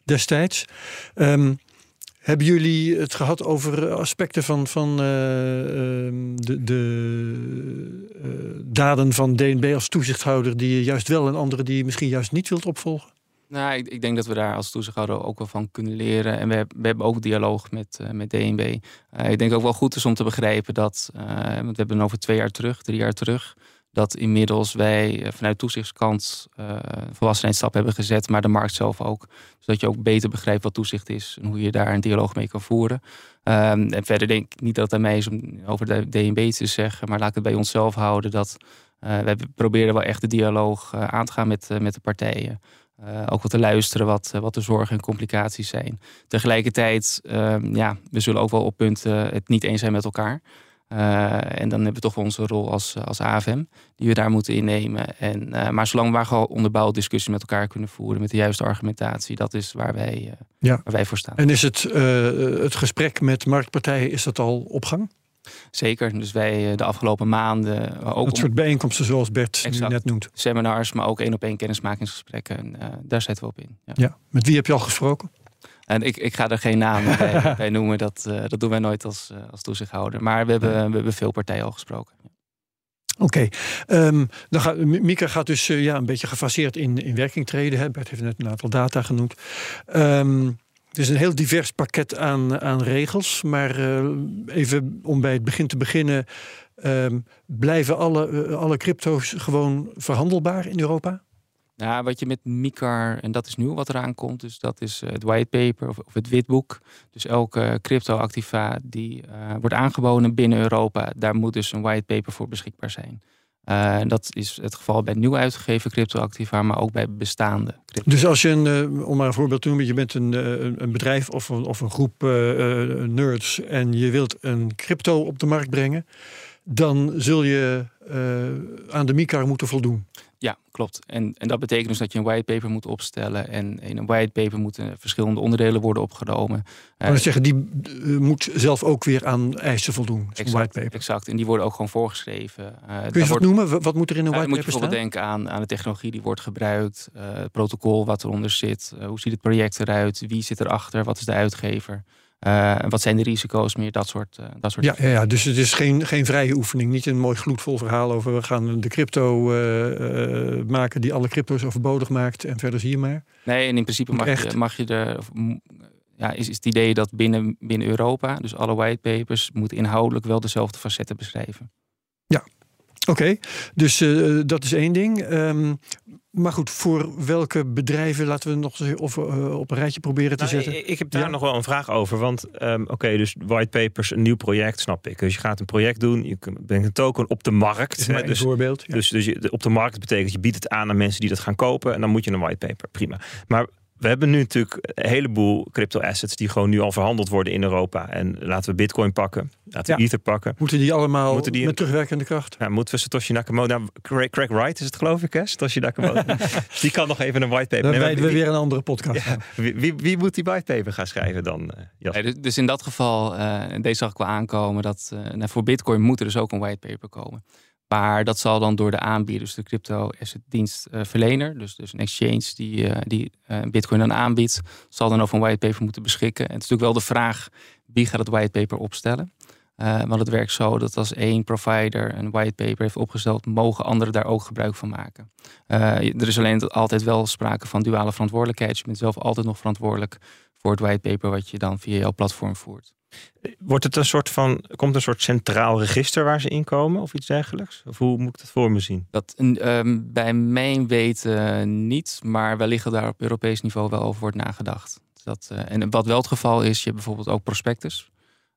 destijds. Ehm, hebben jullie het gehad over aspecten van, van eh, ehm, de, de eh, daden van DNB als toezichthouder die je juist wel en andere die je misschien juist niet wilt opvolgen? Nou, ik, ik denk dat we daar als toezichthouder ook wel van kunnen leren. En we, hebben- we hebben ook dialoog met, eh, met DNB. Eh, ik denk ook wel goed is om te begrijpen dat, eh, want we hebben over twee jaar terug, drie jaar terug, dat inmiddels wij eh, vanuit toezichtskant uh, volwassenheidsstap hebben gezet, maar de markt zelf ook. Zodat je ook beter begrijpt wat toezicht is en hoe je daar een dialoog mee kan voeren. Um, en verder denk ik niet dat het aan mij is om over de DNB te zeggen, maar laat het bij onszelf houden dat uh, we proberen wel echt de dialoog aan te gaan met, met de partijen. Ook wat te luisteren wat, wat de zorgen en complicaties zijn. Tegelijkertijd, uh, ja, we zullen ook wel op punten het niet eens zijn met elkaar. Uh, en dan hebben we toch wel onze rol als, als AFM, die we daar moeten innemen. En, uh, maar zolang we gewoon onderbouwd discussie met elkaar kunnen voeren, met de juiste argumentatie, dat is waar wij, uh, ja. waar wij voor staan. En is het, het gesprek met marktpartijen, is dat al op gang? Zeker. Dus wij de afgelopen maanden ook. Dat soort bijeenkomsten zoals Bert exact. nu net noemt. Seminars, maar ook één op één kennismakingsgesprekken. En, daar zetten we op in. Ja. ja. Met wie heb je al gesproken? En ik, ik ga er geen namen bij, bij, noemen. Dat, uh, dat doen wij nooit als, uh, als toezichthouder. Maar we hebben, we hebben veel partijen al gesproken. Oké, okay. um, dan gaat, Mika gaat dus uh, ja, een beetje gefaseerd in, in werking treden. Hè. Bert heeft net een aantal data genoemd. Um, het is een heel divers pakket aan, aan regels. Maar uh, even om bij het begin te beginnen. Um, blijven alle, uh, alle crypto's gewoon verhandelbaar in Europa? Nou, wat je met MICAR, en dat is nu wat eraan komt, dus dat is het whitepaper of, of het witboek. Dus elke crypto-activa die uh, wordt aangeboden binnen Europa, daar moet dus een whitepaper voor beschikbaar zijn. Uh, dat is het geval bij nieuw uitgegeven crypto-activa, maar ook bij bestaande crypto. Dus als je, een, om maar een voorbeeld te noemen, je bent een, een bedrijf of een, of een groep nerds en je wilt een crypto op de markt brengen, dan zul je aan de MICAR moeten voldoen. Ja, klopt. En, en dat betekent dus dat je een whitepaper moet opstellen. En in een whitepaper moeten verschillende onderdelen worden opgenomen. Maar dat zeggen, die uh, moet zelf ook weer aan eisen voldoen. Exact, whitepaper. exact. En die worden ook gewoon voorgeschreven. Uh, Kun je wat wordt, noemen? Wat moet er in een whitepaper moet je bijvoorbeeld staan? denken aan, aan de technologie die wordt gebruikt. het protocol wat eronder zit. hoe ziet het project eruit? Wie zit erachter? Wat is de uitgever? Uh, wat zijn de risico's meer? Dat soort, uh, dat soort ja, ja, ja, dus het is geen, geen vrije oefening. Niet een mooi gloedvol verhaal over we gaan de crypto uh, maken die alle crypto's overbodig maakt en verder zie je maar. Nee, en in principe mag je, mag je er. Of, ja, is, is het idee dat binnen, binnen Europa, dus alle whitepapers, moeten inhoudelijk wel dezelfde facetten beschrijven. Ja, oké. Okay. Dus uh, dat is één ding. Um, maar goed, voor welke bedrijven laten we nog of, uh, op een rijtje proberen te nou, zetten? Ik, ik heb daar ja. nog wel een vraag over. Want um, oké, okay, dus whitepapers, een nieuw project, snap ik. Dus je gaat een project doen, je brengt een token op de markt. Een dus, voorbeeld. Ja. Dus, dus je, op de markt betekent je biedt het aan aan mensen die dat gaan kopen. En dan moet je een whitepaper. Prima. Maar we hebben nu natuurlijk een heleboel crypto assets die gewoon nu al verhandeld worden in Europa. En laten we Bitcoin pakken, laten we ja. Ether pakken. Moeten die allemaal moeten die met terugwerkende kracht? Ja, moeten we Satoshi Nakamoto, nou, Craig, Craig Wright is het geloof ik, hè? Satoshi Nakamoto. die kan nog even een whitepaper. Dan wijden we weer een andere podcast. Ja, wie, wie, wie, moet die whitepaper gaan schrijven dan? Uh, nee, dus, dus in dat geval, uh, deze zag ik wel aankomen, dat uh, nou, voor Bitcoin moet er dus ook een whitepaper komen. Maar dat zal dan door de aanbieder, dus de crypto asset dienstverlener, dus, dus een exchange die, uh, die uh, Bitcoin dan aanbiedt, zal dan over een whitepaper moeten beschikken. En het is natuurlijk wel de vraag wie gaat het whitepaper opstellen. want het werkt zo dat als één provider een whitepaper heeft opgesteld, mogen anderen daar ook gebruik van maken. er is alleen altijd wel sprake van duale verantwoordelijkheid. Je bent zelf altijd nog verantwoordelijk voor het whitepaper wat je dan via jouw platform voert. Wordt het een soort van, komt een soort centraal register waar ze in komen of iets dergelijks? Of hoe moet ik dat voor me zien? Dat, um, bij mijn weten niet, maar wellicht daar op Europees niveau wel over wordt nagedacht. Dat, uh, en wat wel het geval is, je hebt bijvoorbeeld ook prospectus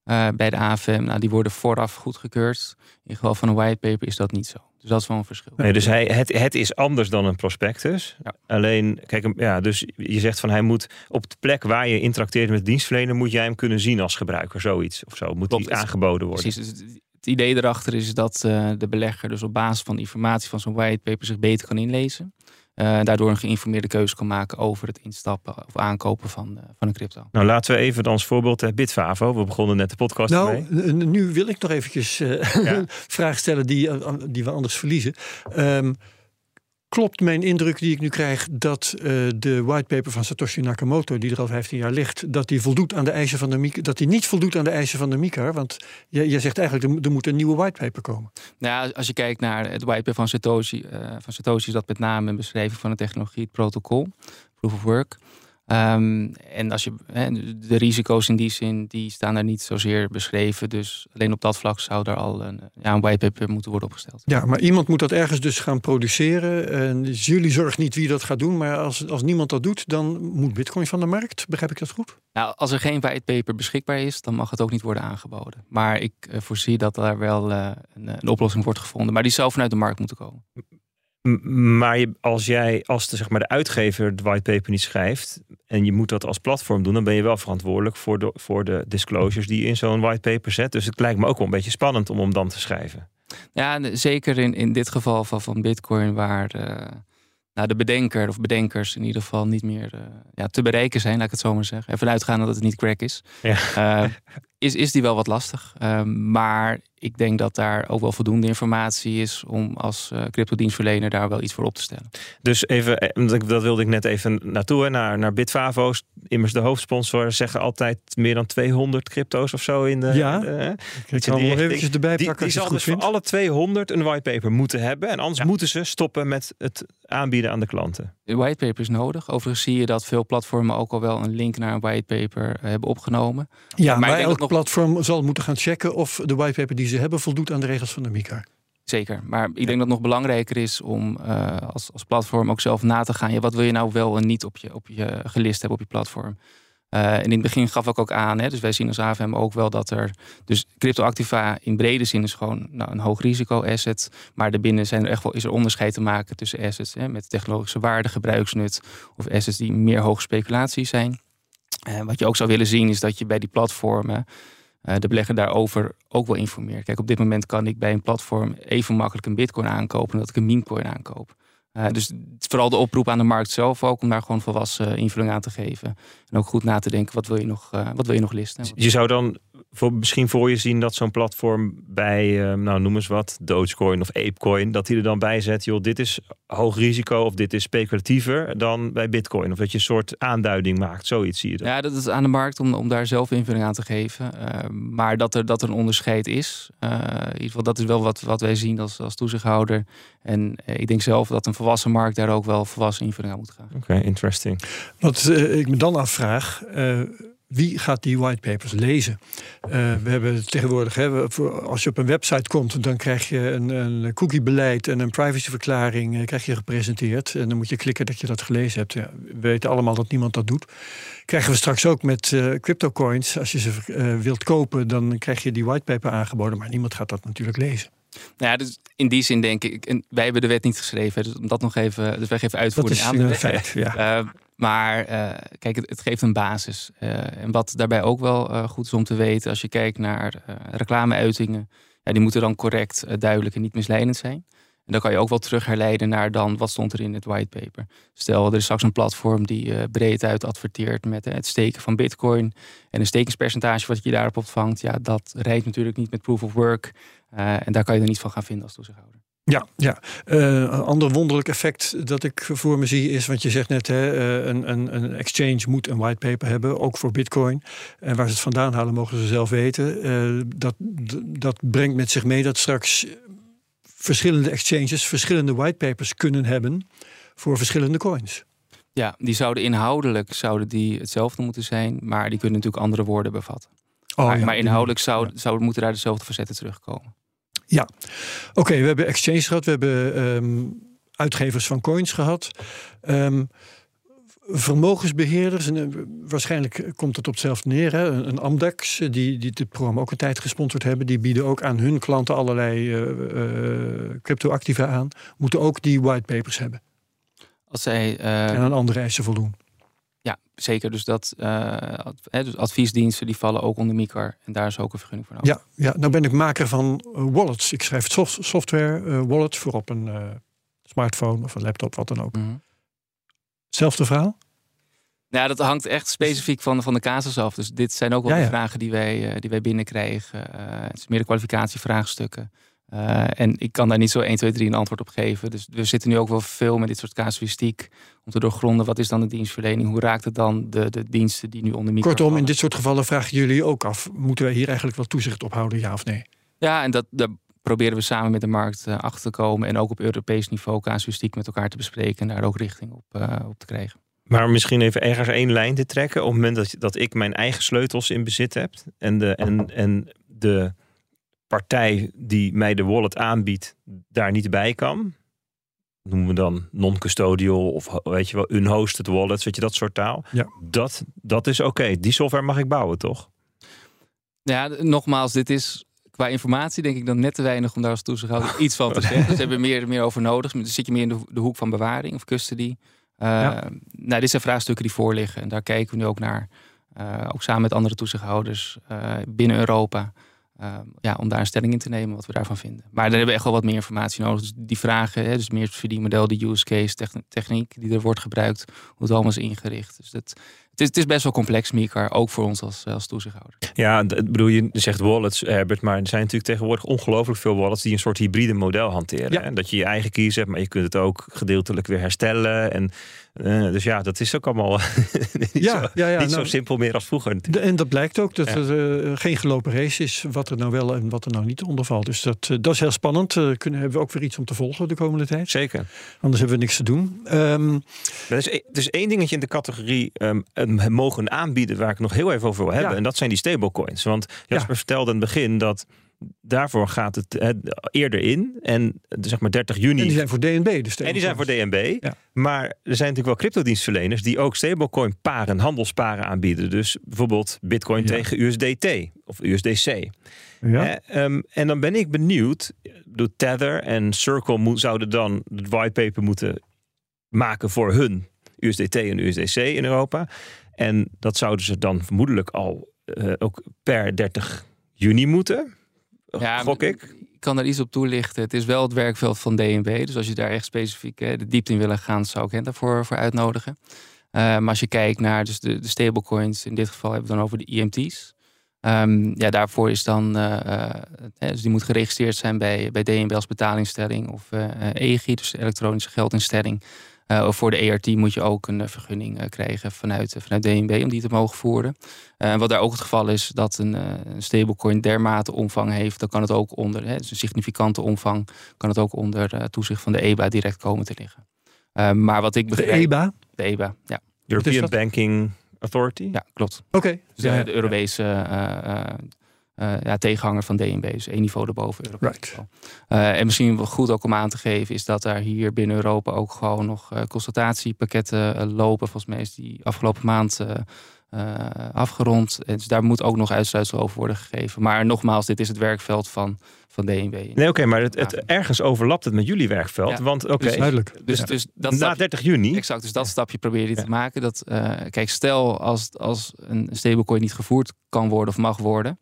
uh, bij de AFM. Nou, die worden vooraf goedgekeurd. In geval van een whitepaper is dat niet zo. Dus dat is wel een verschil. Nee, dus hij, het, het is anders dan een prospectus. Ja. Alleen, kijk, ja, dus je zegt van hij moet op de plek waar je interacteert met dienstverlener, moet jij hem kunnen zien als gebruiker, zoiets of zo. Moet die aangeboden worden. Precies. Dus het idee erachter is dat uh, de belegger dus op basis van informatie van zo'n whitepaper zich beter kan inlezen. Uh, daardoor een geïnformeerde keuze kan maken over het instappen of aankopen van, uh, van een crypto. Nou, laten we even als voorbeeld uh, Bitfavo. We begonnen net de podcast nou, mee. Nu wil ik nog eventjes ja. een vraag stellen die, die we anders verliezen. Um, klopt mijn indruk die ik nu krijg dat uh, de whitepaper van Satoshi Nakamoto, die er al 15 jaar ligt, dat die voldoet aan de eisen van de MICAR, dat die niet voldoet aan de eisen van de MICAR? Want jij, zegt eigenlijk er, er moet een nieuwe whitepaper komen. Nou, als je kijkt naar het whitepaper van Satoshi, uh, van Satoshi is dat met name een beschrijving van de technologie, het protocol, proof of work. Um, en als je, de risico's in die zin, die staan daar niet zozeer beschreven. Dus alleen op dat vlak zou er al een, ja, een whitepaper moeten worden opgesteld. Ja, maar iemand moet dat ergens dus gaan produceren. En dus jullie zorgen niet wie dat gaat doen. Maar als, als niemand dat doet, dan moet bitcoin van de markt. Begrijp ik dat goed? Nou, als er geen whitepaper beschikbaar is, dan mag het ook niet worden aangeboden. Maar ik uh, voorzie dat daar wel uh, een, een oplossing wordt gevonden. Maar die zou vanuit de markt moeten komen. Maar als jij als de, zeg maar, de uitgever de whitepaper niet schrijft en je moet dat als platform doen, dan ben je wel verantwoordelijk voor de, voor de disclosures die je in zo'n whitepaper zet. Dus het lijkt me ook wel een beetje spannend om hem dan te schrijven. Ja, zeker in, in dit geval van, van Bitcoin, waar uh, nou, de bedenker of bedenkers in ieder geval niet meer uh, ja, te bereiken zijn, laat ik het zo maar zeggen. Even uitgaan dat het niet crack is. Ja. Uh, is, is die wel wat lastig. Ehm, maar ik denk dat daar ook wel voldoende informatie is om als uh, cryptodienstverlener daar wel iets voor op te stellen. Dus even, eh, dat wilde ik net even naartoe, naar, naar Bitfavo's. Immers de hoofdsponsor zeggen altijd meer dan 200 crypto's of zo in de. Ja, de, ik nog eventjes erbij pakken. Die, die zal dus voor alle 200 een whitepaper moeten hebben. En anders moeten ze stoppen met het aanbieden aan de klanten. Whitepaper is nodig. Overigens zie je dat veel platformen ook al wel een link naar een whitepaper hebben opgenomen. Ja, maar, maar elk nog... platform zal moeten gaan checken of de whitepaper die ze hebben voldoet aan de regels van de MICAR. Zeker, maar ik denk dat het nog belangrijker is om uh, als, als platform ook zelf na te gaan. Ja, wat wil je nou wel en niet op je, op je gelist hebben op je platform? Uh, en in het begin gaf ik ook aan, hè, dus wij zien als AVM ook wel dat er. Dus cryptoactiva in brede zin is gewoon nou, een hoog risico asset. Maar daarbinnen zijn er echt wel, is er onderscheid te maken tussen assets hè, met technologische waarde, gebruiksnut. Of assets die meer hoge speculatie zijn. Uh, wat je ook zou willen zien is dat je bij die platformen uh, de belegger daarover ook wel informeert. Kijk, op dit moment kan ik bij een platform even makkelijk een bitcoin aankopen dat ik een memecoin aankoop. Uh, dus vooral de oproep aan de markt zelf ook om daar gewoon volwassen invulling aan te geven. En ook goed na te denken, wat wil je nog, uh, wat wil je nog listen? Je zou dan voor, misschien voor je zien dat zo'n platform bij, uh, nou noem eens wat, Dogecoin of Apecoin, dat hij er dan bij zet, joh, dit is hoog risico of dit is speculatiever dan bij Bitcoin. Of dat je een soort aanduiding maakt, zoiets zie je dan. Ja, dat is aan de markt om, om daar zelf invulling aan te geven. Uh, maar dat er, dat er een onderscheid is, uh, in ieder geval dat is wel wat, wat wij zien als, als toezichthouder. En ik denk zelf dat een volwassen markt daar ook wel volwassen invulling aan moet gaan. Oké, okay, interesting. Wat ik me dan afvraag wie gaat die whitepapers lezen? Uh, we hebben tegenwoordig, hè, als je op een website komt, dan krijg je een, een cookiebeleid en een privacyverklaring uh, krijg je gepresenteerd. En dan moet je klikken dat je dat gelezen hebt. Ja, we weten allemaal dat niemand dat doet. Krijgen we straks ook met uh, cryptocoins. Als je ze wilt kopen, dan krijg je die whitepaper aangeboden. Maar niemand gaat dat natuurlijk lezen. Nou ja, dus in die zin denk ik, en wij hebben de wet niet geschreven, dus om dat nog even, dus wij geven uitvoering aan de wet. Feit, ja. Maar uh, kijk, het, geeft een basis. Uh, en wat daarbij ook wel uh, goed is om te weten, als je kijkt naar reclameuitingen, ja, die moeten dan correct, duidelijk en niet misleidend zijn. En dan kan je ook wel terug herleiden naar dan wat stond er in het whitepaper. Stel, er is straks een platform die breed uit adverteert met het steken van bitcoin. En een stekenspercentage wat je daarop ontvangt, ja, dat rijdt natuurlijk niet met proof of work. en daar kan je er niet van gaan vinden als toezichthouder. Ja, ja. Uh, een ander wonderlijk effect dat ik voor me zie is, want je zegt net, hè, uh, een, een, een, exchange moet een whitepaper hebben, ook voor bitcoin. En waar ze het vandaan halen mogen ze zelf weten. Uh, dat, dat brengt met zich mee dat straks verschillende exchanges verschillende whitepapers kunnen hebben voor verschillende coins. Ja, die zouden inhoudelijk zouden die hetzelfde moeten zijn, maar die kunnen natuurlijk andere woorden bevatten. Oh, maar, ja, maar, inhoudelijk zou, ja. zou, moeten daar dezelfde verzetten terugkomen. Ja, oké, we hebben exchange gehad, we hebben um, uitgevers van coins gehad. Um, vermogensbeheerders, en uh, waarschijnlijk komt het op hetzelfde neer. Hè? Een, Amdex, die, die dit programma ook een tijd gesponsord hebben, die bieden ook aan hun klanten allerlei uh, uh, cryptoactiva aan, moeten ook die whitepapers hebben. Als zij, en aan andere eisen voldoen. Zeker. Dus dat dus adviesdiensten die vallen ook onder MICAR. En daar is ook een vergunning voor nodig. Ja, ja nou ben ik maker van wallets. Ik schrijf soft, software wallets voor op een smartphone of een laptop, wat dan ook. Mm -hmm. Zelfde verhaal? Nou, dat hangt echt specifiek van, van de casus af. Dus dit zijn ook wel ja, ja. de vragen die wij, uh, die wij binnenkrijgen. Uh, het is meer de kwalificatievraagstukken. Uh, en ik kan daar niet zo 1, 2, 3 een antwoord op geven. Dus we zitten nu ook wel veel met dit soort casuïstiek. Om te doorgronden, wat is dan de dienstverlening? Hoe raakt het dan de, de diensten die nu onder micro Kortom, in dit soort gevallen vragen jullie ook af. Moeten wij hier eigenlijk wel toezicht op houden, ja of nee? Ja, en dat, daar proberen we samen met de markt achter te komen. En ook op Europees niveau casuïstiek met elkaar te bespreken. En daar ook richting op, op te krijgen. Maar misschien even ergens één lijn te trekken. Op het moment dat, dat ik mijn eigen sleutels in bezit heb. En de, en, en de partij die mij de wallet aanbiedt daar niet bij kan. Noemen we dan non-custodial of weet je wel, unhosted wallets, weet je, dat soort taal. Ja. Dat, dat is oké. Die software mag ik bouwen, toch? Ja, nogmaals, dit is qua informatie denk ik dan net te weinig om daar als toezichthouder iets van te zeggen. Dus hebben meer, meer over nodig. Dan zit je meer in de, de hoek van bewaring of custody. Uh, ja. Nou, dit zijn vraagstukken die voorliggen en daar kijken we nu ook naar. Uh, ook samen met andere toezichthouders uh, binnen Europa. Ja, om daar een stelling in te nemen wat we daarvan vinden. Maar daar hebben we echt wel wat meer informatie nodig. Dus die vragen, hè, dus meer het verdienmodel, de use case, techniek die er wordt gebruikt, hoe het allemaal is ingericht. Dus dat, het is, het is best wel complex, Mikar, ook voor ons als, als toezichthouder. Ja, bedoel, je zegt wallets, Herbert, maar er zijn natuurlijk tegenwoordig ongelooflijk veel wallets die een soort hybride model hanteren. Ja. En dat je je eigen keys hebt, maar je kunt het ook gedeeltelijk weer herstellen. En uh, dus ja, dat is ook allemaal niet, ja, zo, ja, ja, niet nou, zo simpel meer als vroeger. De, en dat blijkt ook dat er uh, geen gelopen race is, wat er nou wel en wat er nou niet onder valt. Dus dat, uh, dat is heel spannend. kunnen, hebben we ook weer iets om te volgen de komende tijd. Zeker. Anders hebben we niks te doen. Um, er, is, er is één dingetje in de categorie um, mogen aanbieden waar ik nog heel even over wil hebben. En dat zijn die stablecoins. Want Jasper vertelde in het begin dat daarvoor gaat het hè, eerder in. En zeg maar 30 juni. En die zijn voor DNB. Dus en die zijn voor DNB. Ja. Maar er zijn natuurlijk wel cryptodienstverleners die ook stablecoin paren, handelsparen aanbieden. Dus bijvoorbeeld Bitcoin ja. tegen USDT of USDC. Ja. Eh, um, en dan ben ik benieuwd. De Tether en Circle moet, zouden dan het whitepaper moeten maken voor hun USDT en USDC in Europa. En dat zouden ze dan vermoedelijk al uh, ook per 30 juni moeten. Ja, gok ik. Ik kan daar iets op toelichten. Het is wel het werkveld van DNB. Dus als je daar echt specifiek hè, de diepte in willen gaan, zou ik hen daarvoor voor uitnodigen. Uh, maar als je kijkt naar dus de, de stablecoins, in dit geval hebben we dan over de IMT's. Um, ehm, ja, daarvoor is dan, uh, uh, dus die moet geregistreerd zijn bij, bij DNB als betalingstelling of EGI, dus elektronische geldinstelling. Uh, voor de ERT moet je ook een vergunning uh, krijgen vanuit, vanuit DNB om die te mogen voeren. wat daar ook het geval is, dat een, een, stablecoin dermate omvang heeft, dan kan het ook onder, hè, dus een significante omvang, kan het ook onder toezicht van de EBA direct komen te liggen. maar wat ik begrijp. De EBA? De EBA, ja. European Banking Authority? Ja, klopt. Oké. Okay. Dus ja, de Europese uh, ja, tegenhanger van DNB. Dus één niveau erboven Europees. Right. Uh, en misschien wel goed ook om aan te geven is dat daar hier binnen Europa ook gewoon nog uh, consultatiepakketten lopen. Volgens mij is die afgelopen maand afgerond. En dus daar moet ook nog uitsluitsel over worden gegeven. Maar nogmaals, dit is het werkveld van, van DNB. Nee, oké, okay, maar het, het, ergens overlapt het met jullie werkveld. Ja. Want oké, okay, dus, duidelijk. Dus, dus dat na stapje, 30 juni. Exact, dus dat stapje probeer je te maken. Dat, kijk, stel als, als een stablecoin niet gevoerd kan worden of mag worden.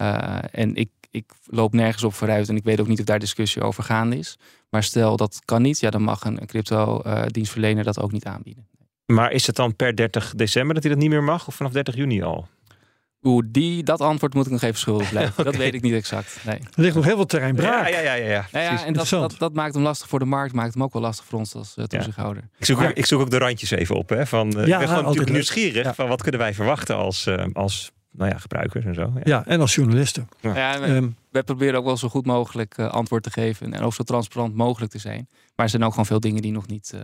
Uh, en ik, ik loop nergens op vooruit en ik weet ook niet of daar discussie over gaande is. Maar stel dat kan niet, ja, dan mag een crypto-dienstverlener uh, dat ook niet aanbieden. Maar is het dan per 30 december dat hij dat niet meer mag of vanaf 30 juni al? Oeh, die, dat antwoord moet ik nog even schuldig blijven. Dat weet ik niet exact. Nee. Er ligt nog heel veel terrein braak. Ja, ja, ja. ja, ja. Nou ja, Precies, en dat, dat, dat maakt hem lastig voor de markt, maakt hem ook wel lastig voor ons als uh, toezichthouder. Ik, zoek ook, ik zoek ook de randjes even op. Hè, van, uh, Ja, ik ben gewoon natuurlijk leuk. nieuwsgierig Ja. van wat kunnen wij verwachten als, eh, als nou ja, gebruikers en zo. Ja. Ja, en als journalisten. Ja, we, Ehm, wij proberen ook wel zo goed mogelijk eh, antwoord te geven en ook zo transparant mogelijk te zijn. Maar er zijn ook gewoon veel dingen die nog niet, eh,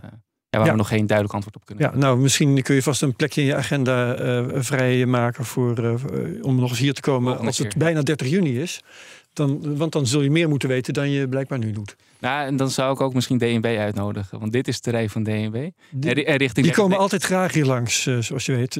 ja, waar Ja. we nog geen duidelijk antwoord op kunnen ja, nou, misschien kun je vast een plekje in je agenda eh vrijmaken voor, eh, eh, om nog eens hier te komen Volgende als het bijna 30 juni is. Dan, want dan zul je meer moeten weten dan je blijkbaar nu doet. Nou, en dan zou ik ook misschien DNB uitnodigen, want dit is het terrein van DNB. Die, richting die 30 komen altijd graag hier langs, eh, zoals je weet.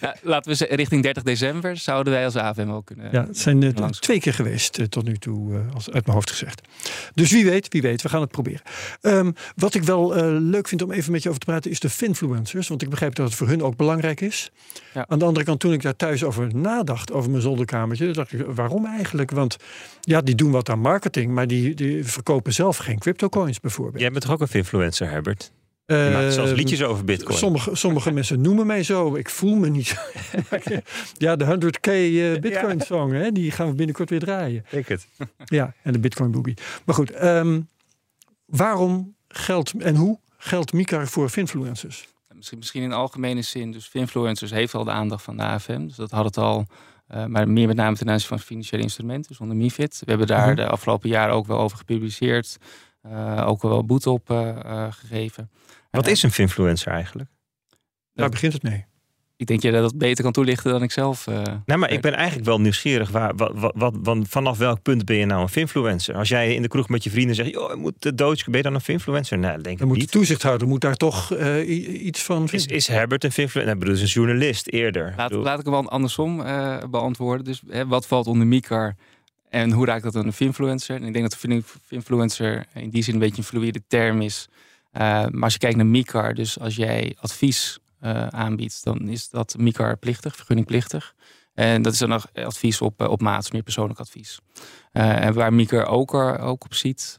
Ja, laten we zeggen, richting 30 december zouden wij als AFM ook kunnen. Ja, het zijn langs. twee keer geweest eh, tot nu toe, als, uit mijn hoofd gezegd. Dus wie weet, wie weet, we gaan het proberen. Ehm, wat ik wel leuk vind om even met je over te praten, is de finfluencers. Want ik begrijp dat het voor hun ook belangrijk is. Ja. Aan de andere kant, toen ik daar thuis over nadacht, over mijn zolderkamertje, dacht ik, waarom eigenlijk? Want ja, die doen wat aan marketing, maar die, die verkopen zelf geen cryptocoins bijvoorbeeld. Jij bent toch ook een influencer, Herbert? Je maakt zelfs liedjes over bitcoin. Sommige, sommige mensen noemen mij zo. Ik voel me niet. ja, de 100k eh, Bitcoin song, hè, die gaan we binnenkort weer draaien. Ik het. Ja, en de Bitcoin Boogie. Maar goed, ehm, waarom geldt en hoe geldt Mika voor finfluencers? Misschien, misschien in algemene zin. Dus influencers heeft al de aandacht van de AFM. Dus dat had het al. Eh, maar meer met name ten aanzien van financiële instrumenten, dus onder MIFID. We hebben daar Mhm. de afgelopen jaren ook wel over gepubliceerd. eh, ook wel boete op eh, eh, gegeven. Wat is een finfluencer eigenlijk? Daar begint het mee. Ik denk dat je dat beter kan toelichten dan ik zelf. eh, Nou, maar ik ben eigenlijk wel nieuwsgierig. Waar, wat, wat, wat, want vanaf welk punt ben je nou een finfluencer? Als jij in de kroeg met je vrienden zegt... joh, je moet de Doge, ben je dan een finfluencer? Nee, dat denk ik Dan moet de niet. toezichthouder moet daar toch eh, iets van Is, vinden. is Herbert een finfluencer? Nee, bedoel, is een journalist eerder. Laat, laat ik hem wel andersom eh, beantwoorden. Dus hè, wat valt onder MICAR en hoe raakt dat aan een finfluencer? En ik denk dat fin- finfluencer in die zin een beetje een fluïde term is. Eh, maar als je kijkt naar MICAR, dus als jij advies eh, aanbiedt, dan is dat MICAR plichtig, vergunningplichtig. En dat is dan nog advies op, eh, op maat, meer persoonlijk advies. Eh, en waar MICAR ook, er, ook op ziet,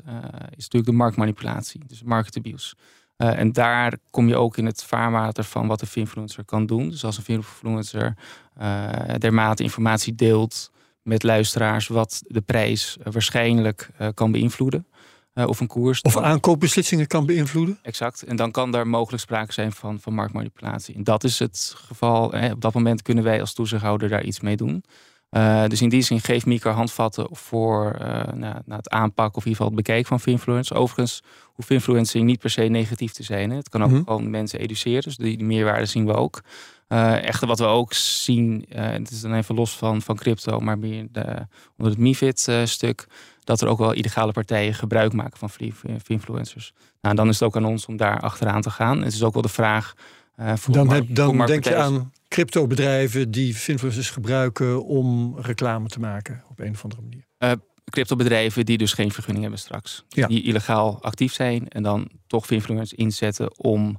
is natuurlijk de marktmanipulatie, dus market abuse. En daar kom je ook in het vaarwater van wat een finfluencer kan doen. Dus als een finfluencer eh dermate informatie deelt met luisteraars wat de prijs waarschijnlijk kan beïnvloeden. Eh, of een koers. Of aankoopbeslissingen kan beïnvloeden. Exact. En dan kan daar mogelijk sprake zijn van, van marktmanipulatie. En dat is het geval. Hè. Op dat moment kunnen wij als toezichthouder daar iets mee doen. Eh, dus in die zin geeft Mika handvatten voor eh nou, nou, het aanpakken of in ieder geval het bekijken van finfluence. Overigens hoeft influencing niet per se negatief te zijn. Hè. Het kan ook Mhm. gewoon mensen educeren. Dus die, die meerwaarde zien we ook. Echter wat we ook zien, en het is dan even los van, van crypto, maar meer de, onder het MIFID-stuk, dat er ook wel illegale partijen gebruik maken van finfluencers. Nou, dan is het ook aan ons om daar achteraan te gaan. Het is ook wel de vraag. eh, voor Dan, heb, dan denk je aan cryptobedrijven die finfluencers gebruiken om reclame te maken op een of andere manier. cryptobedrijven die dus geen vergunning hebben straks. Ja. Die illegaal actief zijn en dan toch influencers inzetten om eh,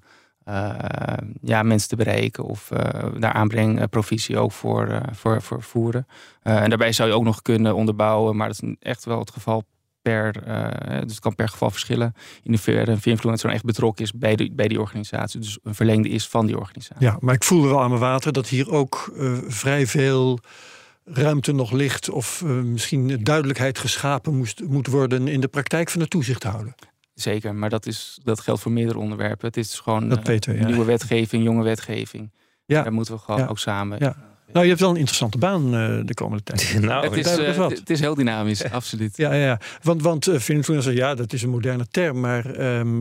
ja, mensen te bereiken of eh daar aanbrengprovisie ook voor, eh, voor, voor voeren. Eh, en daarbij zou je ook nog kunnen onderbouwen, maar dat is echt wel het geval per, eh, dus het kan per geval verschillen. In hoeverre een influencer echt betrokken is bij, de, bij die organisatie. Dus een verlengde is van die organisatie. Ja, maar ik voel er wel aan mijn water dat hier ook eh, vrij veel ruimte nog ligt. Of eh, misschien duidelijkheid geschapen moest, moet worden in de praktijk van de toezichthouder. Zeker, maar dat, is, dat geldt voor meerdere onderwerpen. Het is gewoon Dat eh, ja. nieuwe wetgeving, jonge wetgeving. Ja. Daar moeten we gewoon Ja. ook samen. Ja. Nou, je hebt wel een interessante baan eh, de komende tijd. nou, Het is, eh, wat. het- is heel dynamisch, absoluut. Ja, ja, ja. want, want uh, influencer, ja, dat is een moderne term, maar ehm,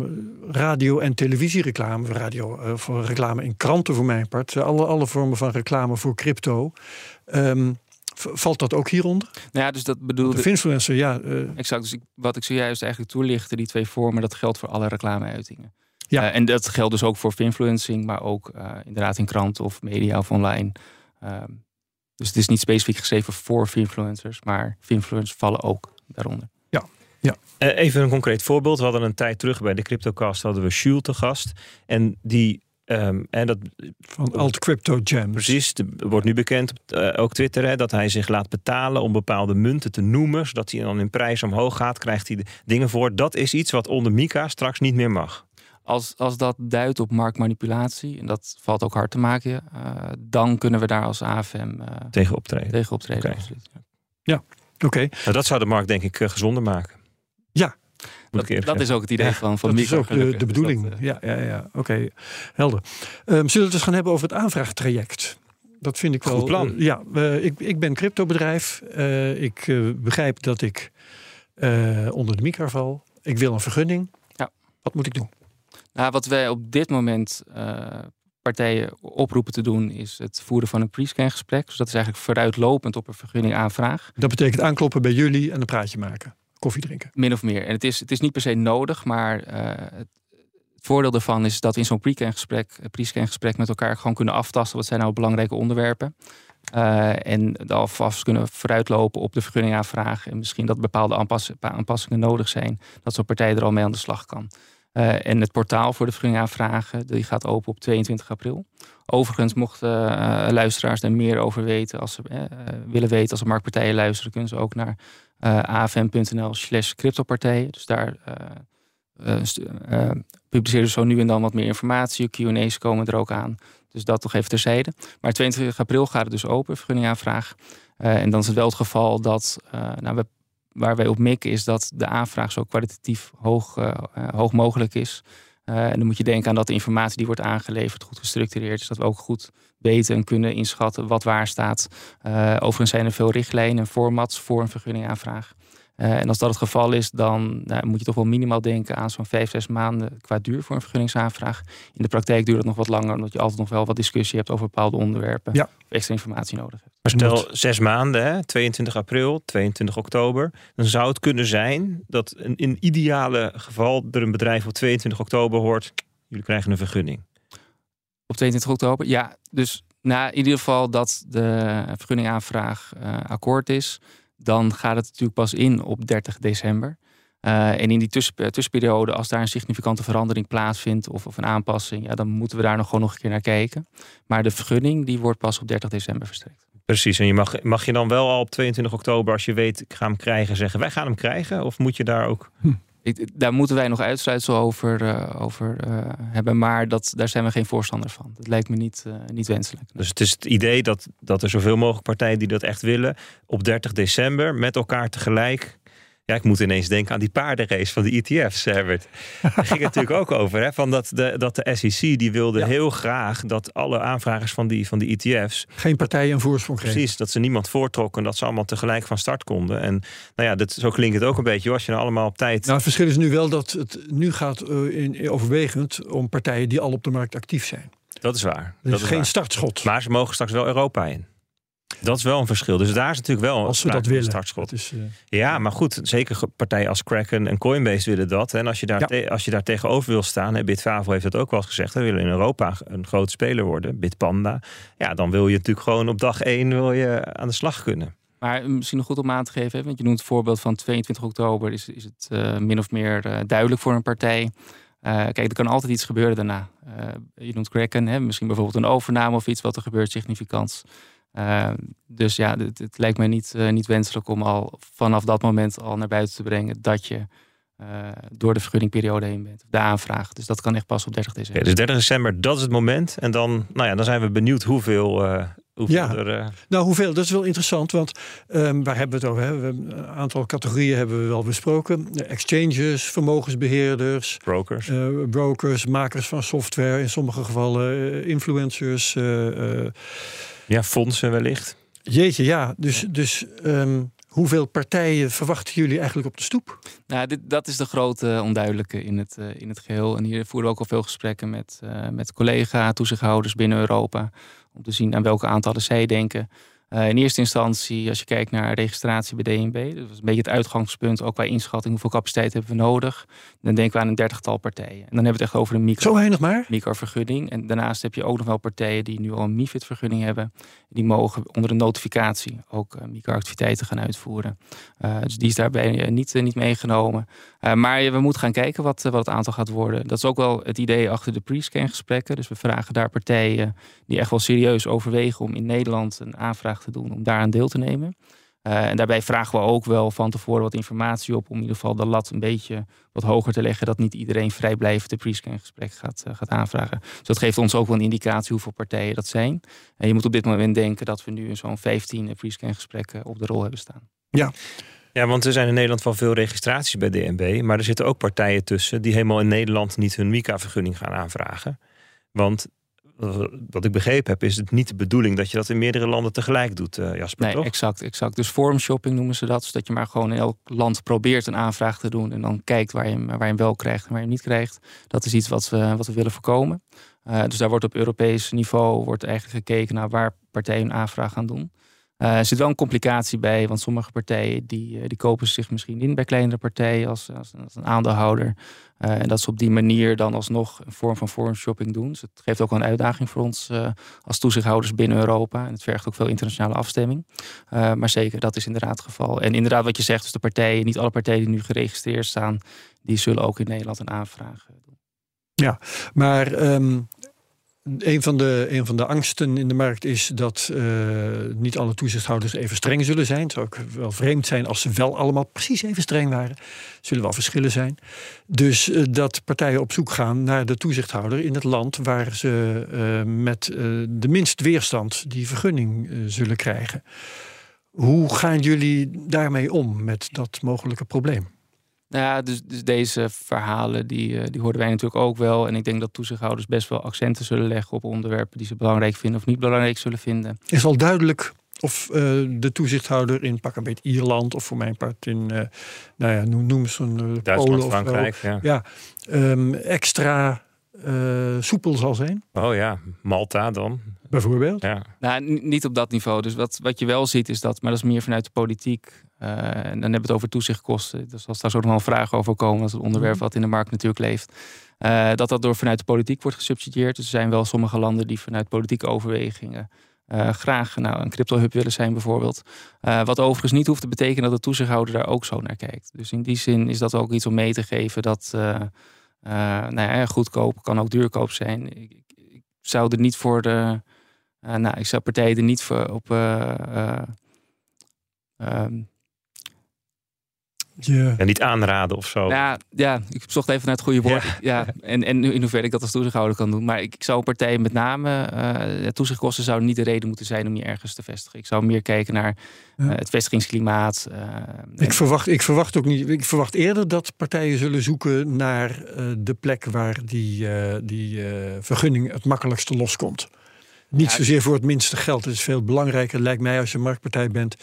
radio- en televisiereclame, radio voor reclame in kranten voor mijn part, alle, alle vormen van reclame voor crypto, ehm, valt dat ook hieronder? Nou ja, dus dat De bedoelde influencer, ja, eh, Exact. Dus ik, wat ik zojuist eigenlijk toelichtte, die twee vormen, dat geldt voor alle reclameuitingen. Ja. Eh, en dat geldt dus ook voor finfluencing, maar ook eh, inderdaad in kranten of media of online. Ehm, dus het is niet specifiek geschreven voor finfluencers, maar finfluencers vallen ook daaronder. Eh, even een concreet voorbeeld. We hadden een tijd terug bij de CryptoCast hadden we Jules te gast. En die, ehm, en dat van Alt Crypto Jam. precies, de- wordt nu bekend op eh, ook Twitter, hè, dat hij zich laat betalen om bepaalde munten te noemen. Zodat hij dan in prijs omhoog gaat, krijgt hij de dingen voor. Dat is iets wat onder Mika straks niet meer mag. Als, als dat duidt op marktmanipulatie, en dat valt ook hard te maken, dan kunnen we daar als AFM tegen optreden. Tegen optreden okay. ja. oké. Nou, dat zou de markt denk ik gezonder maken. Ja, dat, dat is ook het idee van, van dat Micro. is ook de, de bedoeling. Dat, uh, ja, ja, ja. oké. Helder. Um, zullen we het eens gaan hebben over het aanvraagtraject? Dat vind ik Goed wel. plan. Uh, ja, uh, ik, ik ben cryptobedrijf. ik begrijp dat ik onder de micro val. Ik wil een vergunning. Ja. Wat moet ik doen? Nou, wat wij op dit moment partijen oproepen te doen, is het voeren van een pre-scan gesprek. Dus dat is eigenlijk vooruitlopend op een vergunningaanvraag. Dat betekent aankloppen bij jullie en een praatje maken koffie drinken. Min of meer. En het is, het is niet per se nodig, maar uh, het, voordeel daarvan is dat in zo'n pre-scan gesprek, pre gesprek met elkaar gewoon kunnen aftasten. Wat zijn nou belangrijke onderwerpen? Uh, en alvast kunnen vooruitlopen op de vergunningaanvraag. En misschien dat bepaalde aanpass aanpassingen nodig zijn. Dat zo'n partij er al mee aan de slag kan. Uh, en het portaal voor de vergunningaanvragen die gaat open op 22 april. Overigens, mochten uh, luisteraars daar meer over weten, als ze willen weten, als er marktpartijen luisteren, kunnen ze ook naar afm.nl slash cryptopartijen. Dus daar publiceren we zo nu en dan wat meer informatie. Q&A's komen er ook aan. Dus dat toch even terzijde. Maar 22 april gaat het dus open, vergunningaanvraag. en dan is het wel het geval dat, nou, we, waar wij op mikken, is dat de aanvraag zo kwalitatief hoog, hoog mogelijk is. en dan moet je denken aan dat de informatie die wordt aangeleverd goed gestructureerd is. Dat we ook goed weten en kunnen inschatten wat waar staat. Uh, overigens zijn er veel richtlijnen en formats voor een vergunningaanvraag. Uh, en als dat het geval is, dan nou, moet je toch wel minimaal denken aan zo'n vijf, zes maanden qua duur voor een vergunningsaanvraag. In de praktijk duurt het nog wat langer, omdat je altijd nog wel wat discussie hebt over bepaalde onderwerpen. Ja. Of extra informatie nodig hebt. Maar stel zes maanden, hè, 22 april, 22 oktober. Dan zou het kunnen zijn dat in, in ideale geval er een bedrijf op 22 oktober hoort. Jullie krijgen een vergunning. Op 22 oktober? Ja, dus na in ieder geval dat de vergunningaanvraag uh, akkoord is, dan gaat het natuurlijk pas in op 30 december. Uh, en in die tussen, tussenperiode, als daar een significante verandering plaatsvindt of, of een aanpassing, ja, dan moeten we daar nog gewoon nog een keer naar kijken. Maar de vergunning die wordt pas op 30 december verstrekt. Precies, en je mag, mag je dan wel al op 22 oktober, als je weet ik ga hem krijgen, zeggen wij gaan hem krijgen? Of moet je daar ook... Hm. Daar moeten wij nog uitsluitsel over, uh, over uh, hebben, maar dat, daar zijn we geen voorstander van. Dat lijkt me niet, uh, niet wenselijk. Dus het is het idee dat, dat er zoveel mogelijk partijen die dat echt willen, op 30 december met elkaar tegelijk. Ja, ik moet ineens denken aan die paardenrace van de ETF's, Herbert. Daar ging het natuurlijk ook over. Hè? Van dat, de, dat de SEC die wilde ja. heel graag dat alle aanvragers van die, van die ETF's. Geen partijen een voorsprong kregen. Precies, dat ze niemand voortrokken. Dat ze allemaal tegelijk van start konden. En nou ja, dat, zo klinkt het ook een beetje. Als je nou allemaal op tijd. Nou, het verschil is nu wel dat het nu gaat uh, in, overwegend om partijen die al op de markt actief zijn. Dat is waar. Dus dat is geen waar. startschot. Maar ze mogen straks wel Europa in. Dat is wel een verschil. Dus daar is natuurlijk wel als we dat willen. startschot. Is, uh... Ja, maar goed, zeker partijen als Kraken en Coinbase willen dat. En als je daar, ja. te, als je daar tegenover wil staan, hè, Bitfavo heeft dat ook wel eens gezegd, we willen in Europa een groot speler worden, Bitpanda. Ja, dan wil je natuurlijk gewoon op dag één wil je aan de slag kunnen. Maar misschien nog goed om aan te geven, hè, want je noemt het voorbeeld van 22 oktober, is, is het uh, min of meer uh, duidelijk voor een partij. Uh, kijk, er kan altijd iets gebeuren daarna. je noemt Kraken, hè, misschien bijvoorbeeld een overname of iets wat er gebeurt significants. Uh, dus ja, het, het, lijkt mij niet, uh, niet wenselijk om al vanaf dat moment al naar buiten te brengen dat je uh, door de vergunningperiode heen bent. De aanvraag. Dus dat kan echt pas op 30 december. Ja, dus 30 december, dat is het moment. En dan, nou ja, dan zijn we benieuwd hoeveel. hoeveel ja, er, nou hoeveel, dat is wel interessant, want um, waar hebben we het over? Hè? We hebben een aantal categorieën hebben we wel besproken. Exchanges, vermogensbeheerders, brokers, brokers makers van software, in sommige gevallen influencers. Ja, fondsen wellicht. Jeetje, ja. Dus, dus um, hoeveel partijen verwachten jullie eigenlijk op de stoep? Nou, dit, dat is de grote onduidelijke in het, uh, in het geheel. En hier voeren we ook al veel gesprekken met, uh, met collega-toezichthouders binnen Europa. Om te zien aan welke aantallen zij denken. Uh, in eerste instantie, als je kijkt naar registratie bij DNB, dat was een beetje het uitgangspunt, ook bij inschatting hoeveel capaciteit hebben we nodig. Dan denken we aan een dertigtal partijen. En dan hebben we het echt over een micro, Zo weinig maar? microvergunning. En daarnaast heb je ook nog wel partijen die nu al een MIFID-vergunning hebben. Die mogen onder een notificatie ook uh, microactiviteiten gaan uitvoeren. Uh, dus die is daarbij niet, niet meegenomen. Maar we moeten gaan kijken wat, wat het aantal gaat worden. Dat is ook wel het idee achter de pre-scan gesprekken. Dus we vragen daar partijen die echt wel serieus overwegen om in Nederland een aanvraag te doen om daaraan deel te nemen. Uh, en daarbij vragen we ook wel van tevoren wat informatie op om in ieder geval de lat een beetje wat hoger te leggen. Dat niet iedereen vrijblijvend de pre-scan gesprek gaat, gaat aanvragen. Dus dat geeft ons ook wel een indicatie hoeveel partijen dat zijn. En je moet op dit moment denken dat we nu zo'n 15 pre-scan gesprekken op de rol hebben staan. Ja. Ja, want er zijn in Nederland wel veel registraties bij DNB. Maar er zitten ook partijen tussen die helemaal in Nederland niet hun MICA-vergunning gaan aanvragen. Want wat ik begrepen heb, is het niet de bedoeling dat je dat in meerdere landen tegelijk doet, uh, Jasper. Nee, toch? exact, exact. Dus forum shopping noemen ze dat. Dus dat je maar gewoon in elk land probeert een aanvraag te doen. En dan kijkt waar je hem, waar je hem wel krijgt en waar je hem niet krijgt. Dat is iets wat we, wat we willen voorkomen. Uh, dus daar wordt op Europees niveau wordt eigenlijk gekeken naar waar partijen een aanvraag gaan doen. Uh, er zit wel een complicatie bij, want sommige partijen die, uh, die kopen zich misschien in bij kleinere partijen als, als, een aandeelhouder. Uh, en dat ze op die manier dan alsnog een vorm van forum shopping doen. Dus het geeft ook een uitdaging voor ons als toezichthouders binnen Europa. En het vergt ook veel internationale afstemming. maar zeker, dat is inderdaad het geval. En inderdaad wat je zegt, dus de partijen, niet alle partijen die nu geregistreerd staan, die zullen ook in Nederland een aanvraag doen. Ja, maar um, een van, de, een van de angsten in de markt is dat uh, niet alle toezichthouders even streng zullen zijn. Het zou ook wel vreemd zijn als ze wel allemaal precies even streng waren. Er zullen wel verschillen zijn. Dus uh, dat partijen op zoek gaan naar de toezichthouder in het land waar ze uh, met de minst weerstand die vergunning zullen krijgen. Hoe gaan jullie daarmee om met dat mogelijke probleem? Nou ja, dus, dus deze verhalen die, uh, die hoorden wij natuurlijk ook wel. En ik denk dat toezichthouders best wel accenten zullen leggen op onderwerpen die ze belangrijk vinden of niet belangrijk zullen vinden. Is al duidelijk of uh, de toezichthouder in pak een beetje Ierland of voor mijn part in, uh, nou ja, noem, noem Duitsland, Polen Frankrijk, of ja. ja um, extra soepel zal zijn. Oh ja, Malta dan. Bijvoorbeeld? Ja. Nou, niet op dat niveau. Dus wat, wat je wel ziet is dat, maar dat is meer vanuit de politiek. Uh, en dan hebben we het over toezichtkosten. Dus als daar zo nog wel een vraag over komen, dat is een onderwerp wat in de markt natuurlijk leeft. Uh, dat dat door vanuit de politiek wordt gesubsidieerd. Dus er zijn wel sommige landen die vanuit politieke overwegingen uh, graag nou, een crypto-hub willen zijn, bijvoorbeeld. wat overigens niet hoeft te betekenen dat de toezichthouder daar ook zo naar kijkt. Dus in die zin is dat ook iets om mee te geven dat nou ja, goedkoop kan ook duurkoop zijn. Ik, ik, ik zou er niet voor de. Nou, ik zou partijen er niet voor op. Um, je... Ja, niet aanraden of zo. Ja, ja, ik zocht even naar het goede woord. Ja. ja. en, en in hoeverre ik dat als toezichthouder kan doen. Maar ik, ik zou partijen met name, uh, toezichtkosten zouden niet de reden moeten zijn om je ergens te vestigen. Ik zou meer kijken naar uh, het vestigingsklimaat. Uh, ik, verwacht, ik verwacht ook niet. Ik verwacht eerder dat partijen zullen zoeken naar de plek waar die, die vergunning het makkelijkste loskomt. Niet ja, zozeer voor het minste geld. Het is veel belangrijker, lijkt mij, als je marktpartij bent,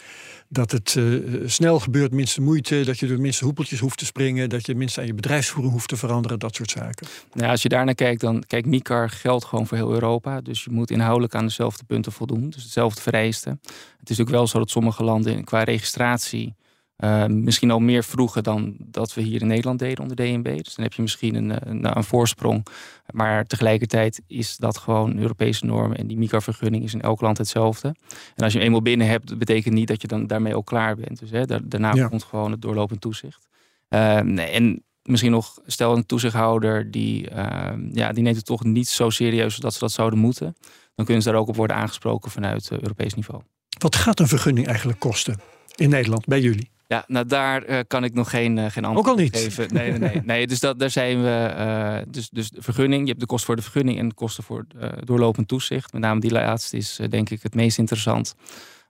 dat het uh, snel gebeurt, minste moeite, dat je door minste hoepeltjes hoeft te springen, dat je minst aan je bedrijfsvoering hoeft te veranderen, dat soort zaken. Nou, als je daarnaar kijkt, dan kijk, MICAR geldt gewoon voor heel Europa. Dus je moet inhoudelijk aan dezelfde punten voldoen. Dus hetzelfde vereisten. Het is ook wel zo dat sommige landen qua registratie uh, misschien al meer vroegen dan dat we hier in Nederland deden onder DNB. Dus dan heb je misschien een, een, een voorsprong. Maar tegelijkertijd is dat gewoon Europese norm. En die microvergunning is in elk land hetzelfde. En als je hem eenmaal binnen hebt, betekent niet dat je dan daarmee ook klaar bent. Dus hè, daarna ja. komt gewoon het doorlopend toezicht. Uh, nee, en misschien nog, stel een toezichthouder die, uh, ja, die neemt het toch niet zo serieus dat ze dat zouden moeten. Dan kunnen ze daar ook op worden aangesproken vanuit Europees niveau. Wat gaat een vergunning eigenlijk kosten in Nederland bij jullie? Ja, nou daar uh, kan ik nog geen, uh, geen antwoord Ook al niet. geven. Nee, nee, nee. nee dus dat, daar zijn we. Uh, dus, dus de vergunning, je hebt de kosten voor de vergunning en de kosten voor doorlopend toezicht. Met name die laatste is denk ik het meest interessant.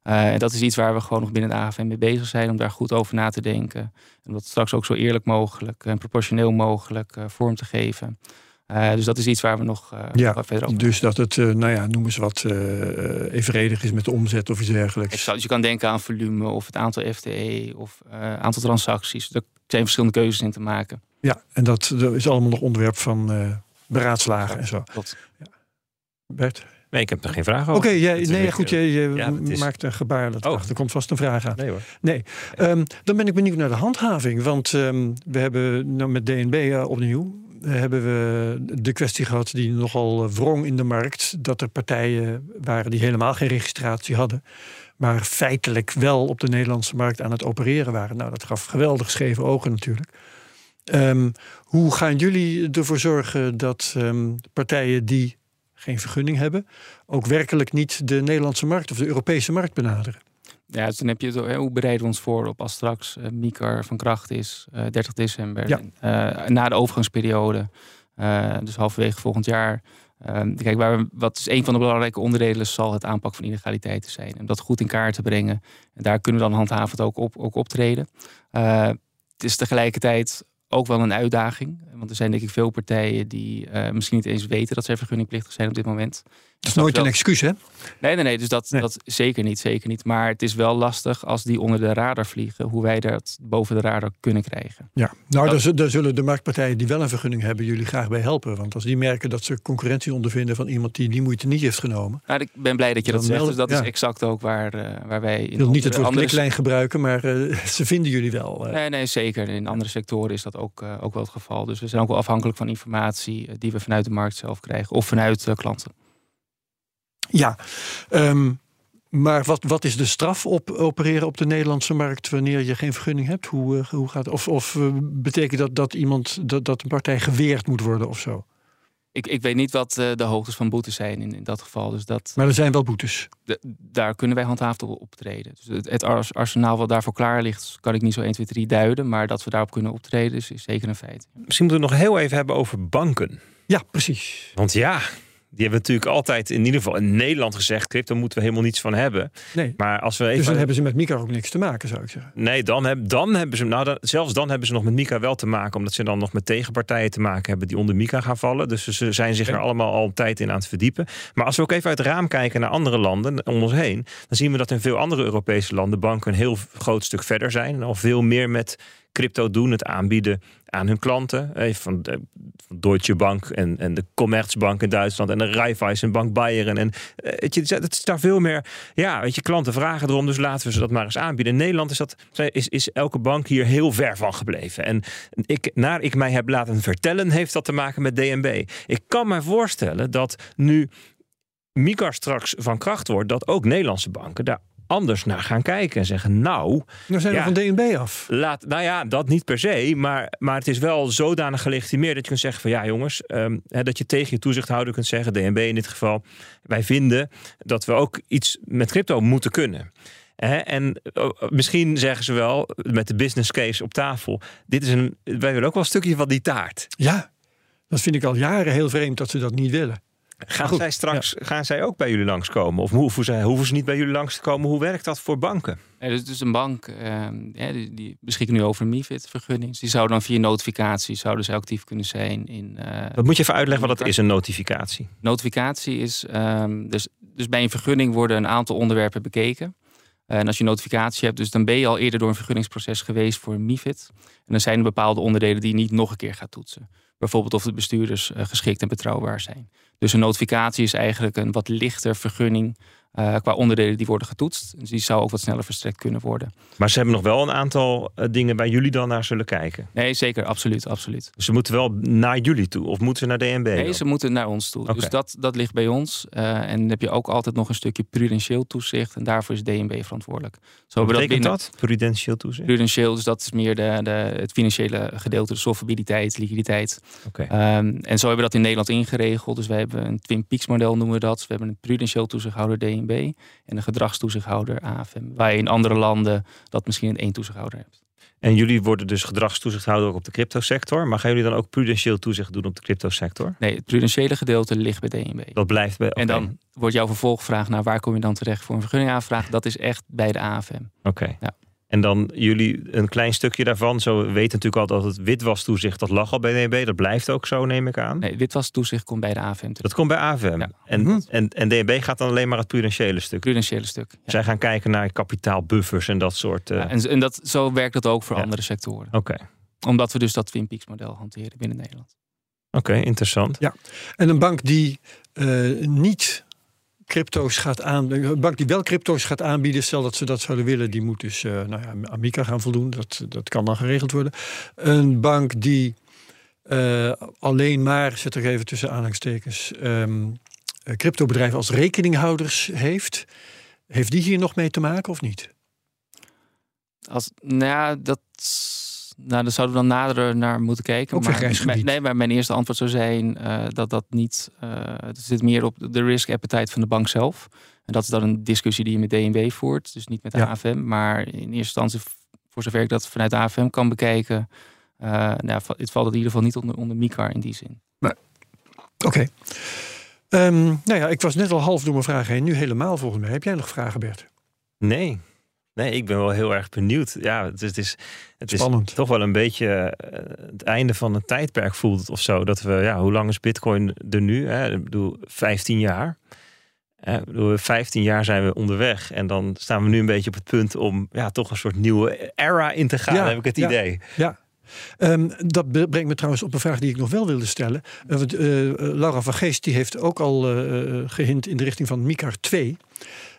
en dat is iets waar we gewoon nog binnen de AFM mee bezig zijn om daar goed over na te denken. En om dat straks ook zo eerlijk mogelijk en proportioneel mogelijk vorm te geven. Uh, dus dat is iets waar we nog uh, ja, verder over Dus dat het, uh, nou ja, noem eens wat, evenredig is met de omzet of iets dergelijks. Exact, dus je kan denken aan volume of het aantal FTE of aantal transacties. Er zijn verschillende keuzes in te maken. Ja, en dat, dat is allemaal nog onderwerp van beraadslagen en zo. Klopt. Ja. Bert? Nee, ik heb er geen vraag over. Oké, okay, nee, goed, je, je ja, is... maakt een gebaar. Dat oh. Er komt vast een vraag aan. Nee hoor. Nee, um, dan ben ik benieuwd naar de handhaving. Want um, we hebben nou met DNB uh, opnieuw hebben we de kwestie gehad die nogal wrong in de markt. Dat er partijen waren die helemaal geen registratie hadden. Maar feitelijk wel op de Nederlandse markt aan het opereren waren. Nou, dat gaf geweldig scheve ogen natuurlijk. Um, hoe gaan jullie ervoor zorgen dat um, partijen die geen vergunning hebben, ook werkelijk niet de Nederlandse markt of de Europese markt benaderen? Ja, dus dan heb je het, hè, hoe bereiden we ons voor op als straks uh, van kracht is, uh, 30 december. Ja. Uh, na de overgangsperiode, dus halverwege volgend jaar. Ehm, kijk, waar we, wat is een van de belangrijke onderdelen zal het aanpak van illegaliteiten zijn. En dat goed in kaart te brengen. En daar kunnen we dan handhavend ook, op, ook optreden. Het is tegelijkertijd ook wel een uitdaging. Want er zijn denk ik veel partijen die misschien niet eens weten dat ze vergunningplichtig zijn op dit moment. Dat is nooit een excuus, hè? Nee, nee, nee. Dus dat, nee. dat zeker niet, zeker niet. Maar het is wel lastig als die onder de radar vliegen, hoe wij dat boven de radar kunnen krijgen. Ja, nou, dat... daar, daar, zullen de marktpartijen die wel een vergunning hebben, jullie graag bij helpen. Want als die merken dat ze concurrentie ondervinden van iemand die die moeite niet heeft genomen. Nou, ik ben blij dat je dat zegt. Dus dat ja. is exact ook waar, uh, waar wij. In ik wil niet het woord andere... kliklijn gebruiken, maar uh, ze vinden jullie wel. Uh. Nee, nee, zeker. In andere sectoren is dat ook, ook wel het geval. Dus we zijn ook wel afhankelijk van informatie die we vanuit de markt zelf krijgen of vanuit klanten. Ja, um, maar wat, wat is de straf op opereren op de Nederlandse markt wanneer je geen vergunning hebt? Hoe, uh, hoe gaat, of of uh, betekent dat dat iemand dat, dat een partij geweerd moet worden of zo? Ik, ik weet niet wat uh, de hoogtes van boetes zijn in, in dat geval. Dus dat, maar er zijn wel boetes. De, daar kunnen wij handhaafd op optreden. Dus het, het, arsenaal wat daarvoor klaar ligt, kan ik niet zo 1, 2, 3 duiden. Maar dat we daarop kunnen optreden, is, is zeker een feit. Misschien moeten we het nog heel even hebben over banken. Ja, precies. Want ja, die hebben natuurlijk altijd in ieder geval in Nederland gezegd: crypto moeten we helemaal niets van hebben. Nee. Maar als we even... Dus dan hebben ze met Mika ook niks te maken, zou ik zeggen. Nee, dan, heb, dan hebben ze. Nou, dan, zelfs dan hebben ze nog met Mika wel te maken, omdat ze dan nog met tegenpartijen te maken hebben die onder Mika gaan vallen. Dus ze zijn zich er allemaal al een tijd in aan het verdiepen. Maar als we ook even uit het raam kijken naar andere landen om ons heen, dan zien we dat in veel andere Europese landen banken een heel groot stuk verder zijn en al veel meer met crypto doen, het aanbieden aan hun klanten. Eh, van, de, van Deutsche Bank en, en de Commerzbank in Duitsland en de Raiffeisenbank Bayern. En uh, weet je, het is daar veel meer. Ja, weet je, klanten vragen erom, dus laten we ze dat maar eens aanbieden. In Nederland is, dat, is, is elke bank hier heel ver van gebleven. En ik, naar ik mij heb laten vertellen, heeft dat te maken met DNB. Ik kan me voorstellen dat nu Mikar straks van kracht wordt, dat ook Nederlandse banken daar anders naar gaan kijken en zeggen: Nou, dan zijn we ja, van DNB af. Laat, nou ja, dat niet per se, maar, maar het is wel zodanig gelegitimeerd dat je kunt zeggen: van ja, jongens, um, hè, dat je tegen je toezichthouder kunt zeggen, DNB in dit geval, wij vinden dat we ook iets met crypto moeten kunnen. En uh, misschien zeggen ze wel met de business case op tafel: dit is een, wij willen ook wel een stukje van die taart. Ja, dat vind ik al jaren heel vreemd dat ze dat niet willen. Gaan goed, zij straks ja. gaan zij ook bij jullie langskomen? Of hoeven ze, hoeven ze niet bij jullie langs te komen? Hoe werkt dat voor banken? Ja, dus, dus een bank uh, ja, die, die beschikken nu over een MIFID-vergunning. Die zouden dan via notificatie zouden ze actief kunnen zijn. In, uh, wat moet je even uitleggen wat dat is, een notificatie? Notificatie is, um, dus, dus bij een vergunning worden een aantal onderwerpen bekeken. En als je notificatie hebt, dus dan ben je al eerder door een vergunningsproces geweest voor MIFID. En dan zijn er bepaalde onderdelen die je niet nog een keer gaat toetsen. Bijvoorbeeld of de bestuurders uh, geschikt en betrouwbaar zijn. Dus een notificatie is eigenlijk een wat lichter vergunning uh, qua onderdelen die worden getoetst. Dus die zou ook wat sneller verstrekt kunnen worden. Maar ze hebben nog wel een aantal uh, dingen waar jullie dan naar zullen kijken. Nee, zeker, absoluut, absoluut. Dus ze moeten wel naar jullie toe of moeten ze naar DNB? Nee, dan? ze moeten naar ons toe. Okay. Dus dat, dat ligt bij ons. Uh, en dan heb je ook altijd nog een stukje prudentieel toezicht. En daarvoor is DNB verantwoordelijk. Zo Wat betekent dat, dat? Prudentieel toezicht? Prudentieel, dus dat is meer de, de, het financiële gedeelte. De solvabiliteit, liquiditeit. Okay. Um, en zo hebben we dat in Nederland ingeregeld. Dus wij hebben een Twin Peaks model noemen we dat. Dus we hebben een prudentieel toezichthouder DNB en een gedragstoezichthouder AFM. Waar je in andere landen dat misschien in één toezichthouder hebt. En jullie worden dus gedragstoezichthouder ook op de cryptosector. Maar gaan jullie dan ook prudentieel toezicht doen op de cryptosector? Nee, het prudentiële gedeelte ligt bij DNB. Dat blijft bij. Okay. En dan wordt jouw vervolgvraag naar waar kom je dan terecht voor een vergunning aanvraag. Dat is echt bij de AFM. Oké. Okay. Ja. En dan jullie een klein stukje daarvan. Zo weten natuurlijk al dat het witwastoezicht, dat lag al bij DNB. Dat blijft ook zo, neem ik aan. Nee, witwastoezicht komt bij de AFM. Terug. Dat komt bij AFM. Ja. En, mm-hmm. en, en DNB gaat dan alleen maar het prudentiële stuk. Prudentiële stuk. Ja. Zij gaan kijken naar kapitaalbuffers en dat soort. Uh... Ja, en, en dat, zo werkt dat ook voor andere sectoren. Oké. Okay. Omdat we dus dat Twin Peaks model hanteren binnen Nederland. Oké, okay, interessant. Ja, en een bank die uh, niet crypto's gaat aan. Een bank die wel crypto's gaat aanbieden, stel dat ze dat zouden willen, die moet dus uh, nou ja, Amica gaan voldoen. Dat, dat kan dan geregeld worden. Een bank die uh, alleen maar, zet er even tussen aanhalingstekens, um, cryptobedrijven als rekeninghouders heeft. Heeft die hier nog mee te maken of niet? Als, nou ja, dat nou, daar zouden we dan nader naar moeten kijken. Ook maar, nee, maar mijn eerste antwoord zou zijn uh, dat dat niet. Uh, het zit meer op de risk appetite van de bank zelf. En dat is dan een discussie die je met DNB voert, dus niet met de Ja. AFM. Maar in eerste instantie, voor zover ik dat vanuit de AFM kan bekijken, eh, nou, het valt in ieder geval niet onder, onder MICAR in die zin. Oké. Ehm, nou ja, ik was net al half door mijn vragen heen. Nu helemaal volgens mij. Heb jij nog vragen, Bert? Nee. Nee, ik ben wel heel erg benieuwd. Ja, het is, het is, het is Spannend. toch wel een beetje eh, het einde van een tijdperk voelt het of zo. Dat we, ja, hoe lang is Bitcoin er nu? Hè? Ik bedoel, 15 jaar. Hè, ik bedoel, 15 jaar zijn we onderweg. En dan staan we nu een beetje op het punt om ja, toch een soort nieuwe era in te gaan, Ja, heb ik het ja. idee. Ja. Ehm, dat brengt me trouwens op een vraag die ik nog wel wilde stellen. Eh, eh, Laura van Geest die heeft ook al eh, eh, gehint in de richting van MICAR 2.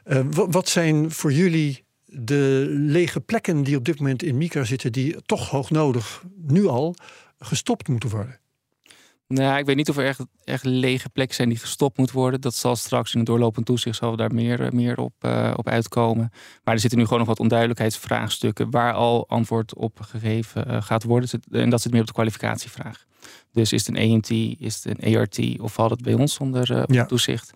Eh, wa- wat zijn voor jullie de lege plekken die op dit moment in MICAR zitten... die toch hoog nodig nu al gestopt moeten worden? Nou, ik weet niet of er echt, echt lege plekken zijn die gestopt moeten worden. Dat zal straks in het doorlopend toezicht zal daar meer, meer op, eh, op uitkomen. Maar er zitten nu gewoon nog wat onduidelijkheidsvraagstukken waar al antwoord op gegeven eh, gaat worden. Zit- En dat zit meer op de kwalificatievraag. Dus is het een EMT, is het een ERT of valt het bij ons onder, eh, Ja. toezicht?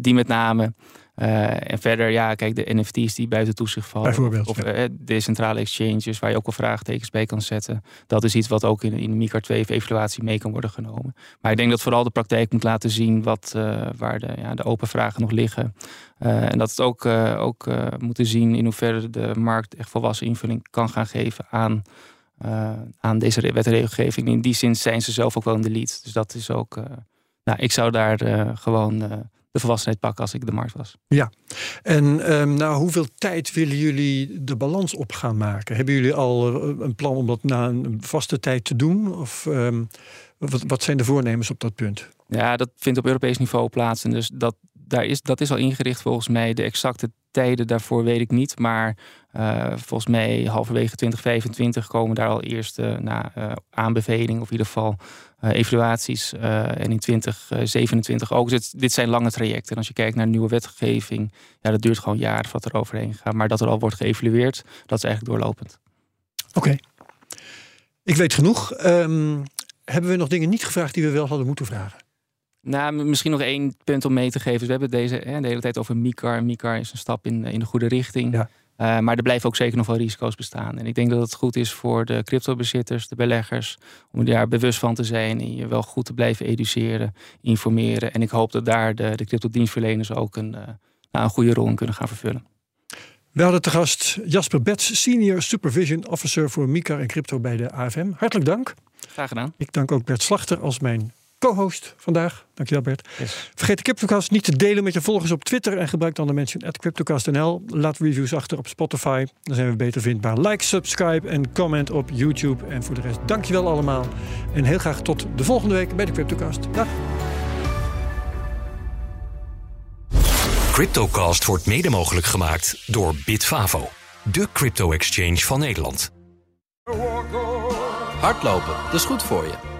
Die met name. Eh, en verder, ja, kijk, de NFT's die buiten toezicht vallen. Bijvoorbeeld, Of ja. eh, decentrale exchanges, waar je ook wel vraagtekens bij kan zetten. Dat is iets wat ook in, in de MICAR 2 evaluatie mee kan worden genomen. Maar ik denk dat vooral de praktijk moet laten zien wat, eh, waar de, ja, de open vragen nog liggen. En dat het ook, ook moeten zien in hoeverre de markt echt volwassen invulling kan gaan geven aan, aan deze wet en regelgeving. In die zin zijn ze zelf ook wel in de lead. Dus dat is ook. nou, ik zou daar gewoon de volwassenheid pakken als ik de markt was. En ehm na hoeveel tijd willen jullie de balans op gaan maken? Hebben jullie al eh, een plan om dat na een vaste tijd te doen? Of ehm, wat, wat zijn de voornemens op dat punt? Ja, dat vindt op Europees niveau plaats. En dus dat, daar is, dat is al ingericht volgens mij. De exacte tijden daarvoor weet ik niet. Maar eh, volgens mij halverwege 2025 komen daar al eerste nou, eh, aanbevelingen. Of in ieder geval eh, evaluaties. En in 2027 ook. Dus dit, dit zijn lange trajecten. En als je kijkt naar nieuwe wetgeving. Ja, dat duurt gewoon jaren wat er overheen gaat. Maar dat er al wordt geëvalueerd. Dat is eigenlijk doorlopend. Oké. Ik weet genoeg. Ehm, hebben we nog dingen niet gevraagd die we wel hadden moeten vragen? Nou, misschien nog één punt om mee te geven. Dus we hebben deze hè, de hele tijd over MICAR. MICAR is een stap in, in de goede richting. Ja. Eh, maar er blijven ook zeker nog wel risico's bestaan. En ik denk dat het goed is voor de cryptobezitters, de beleggers, om daar bewust van te zijn en je wel goed te blijven educeren, informeren. En ik hoop dat daar de, de cryptodienstverleners ook een, eh, nou, een goede rol in kunnen gaan vervullen. We hadden te gast Jasper Bets, Senior Supervision Officer voor MICAR en crypto bij de AFM. Hartelijk dank. Graag gedaan. Ik dank ook Bert Slachter als mijn co-host vandaag. Dankjewel Bert. Vergeet de CryptoCast niet te delen met je volgers op Twitter en gebruik dan de mention at CryptoCastNL. Laat reviews achter op Spotify, dan zijn we beter vindbaar. Like, subscribe en comment op YouTube. En voor de rest dankjewel allemaal. En heel graag tot de volgende week bij de CryptoCast. Dag. Cryptocast wordt mede mogelijk gemaakt door Bitfavo, de crypto-exchange van Nederland. Hardlopen, dat is goed voor je.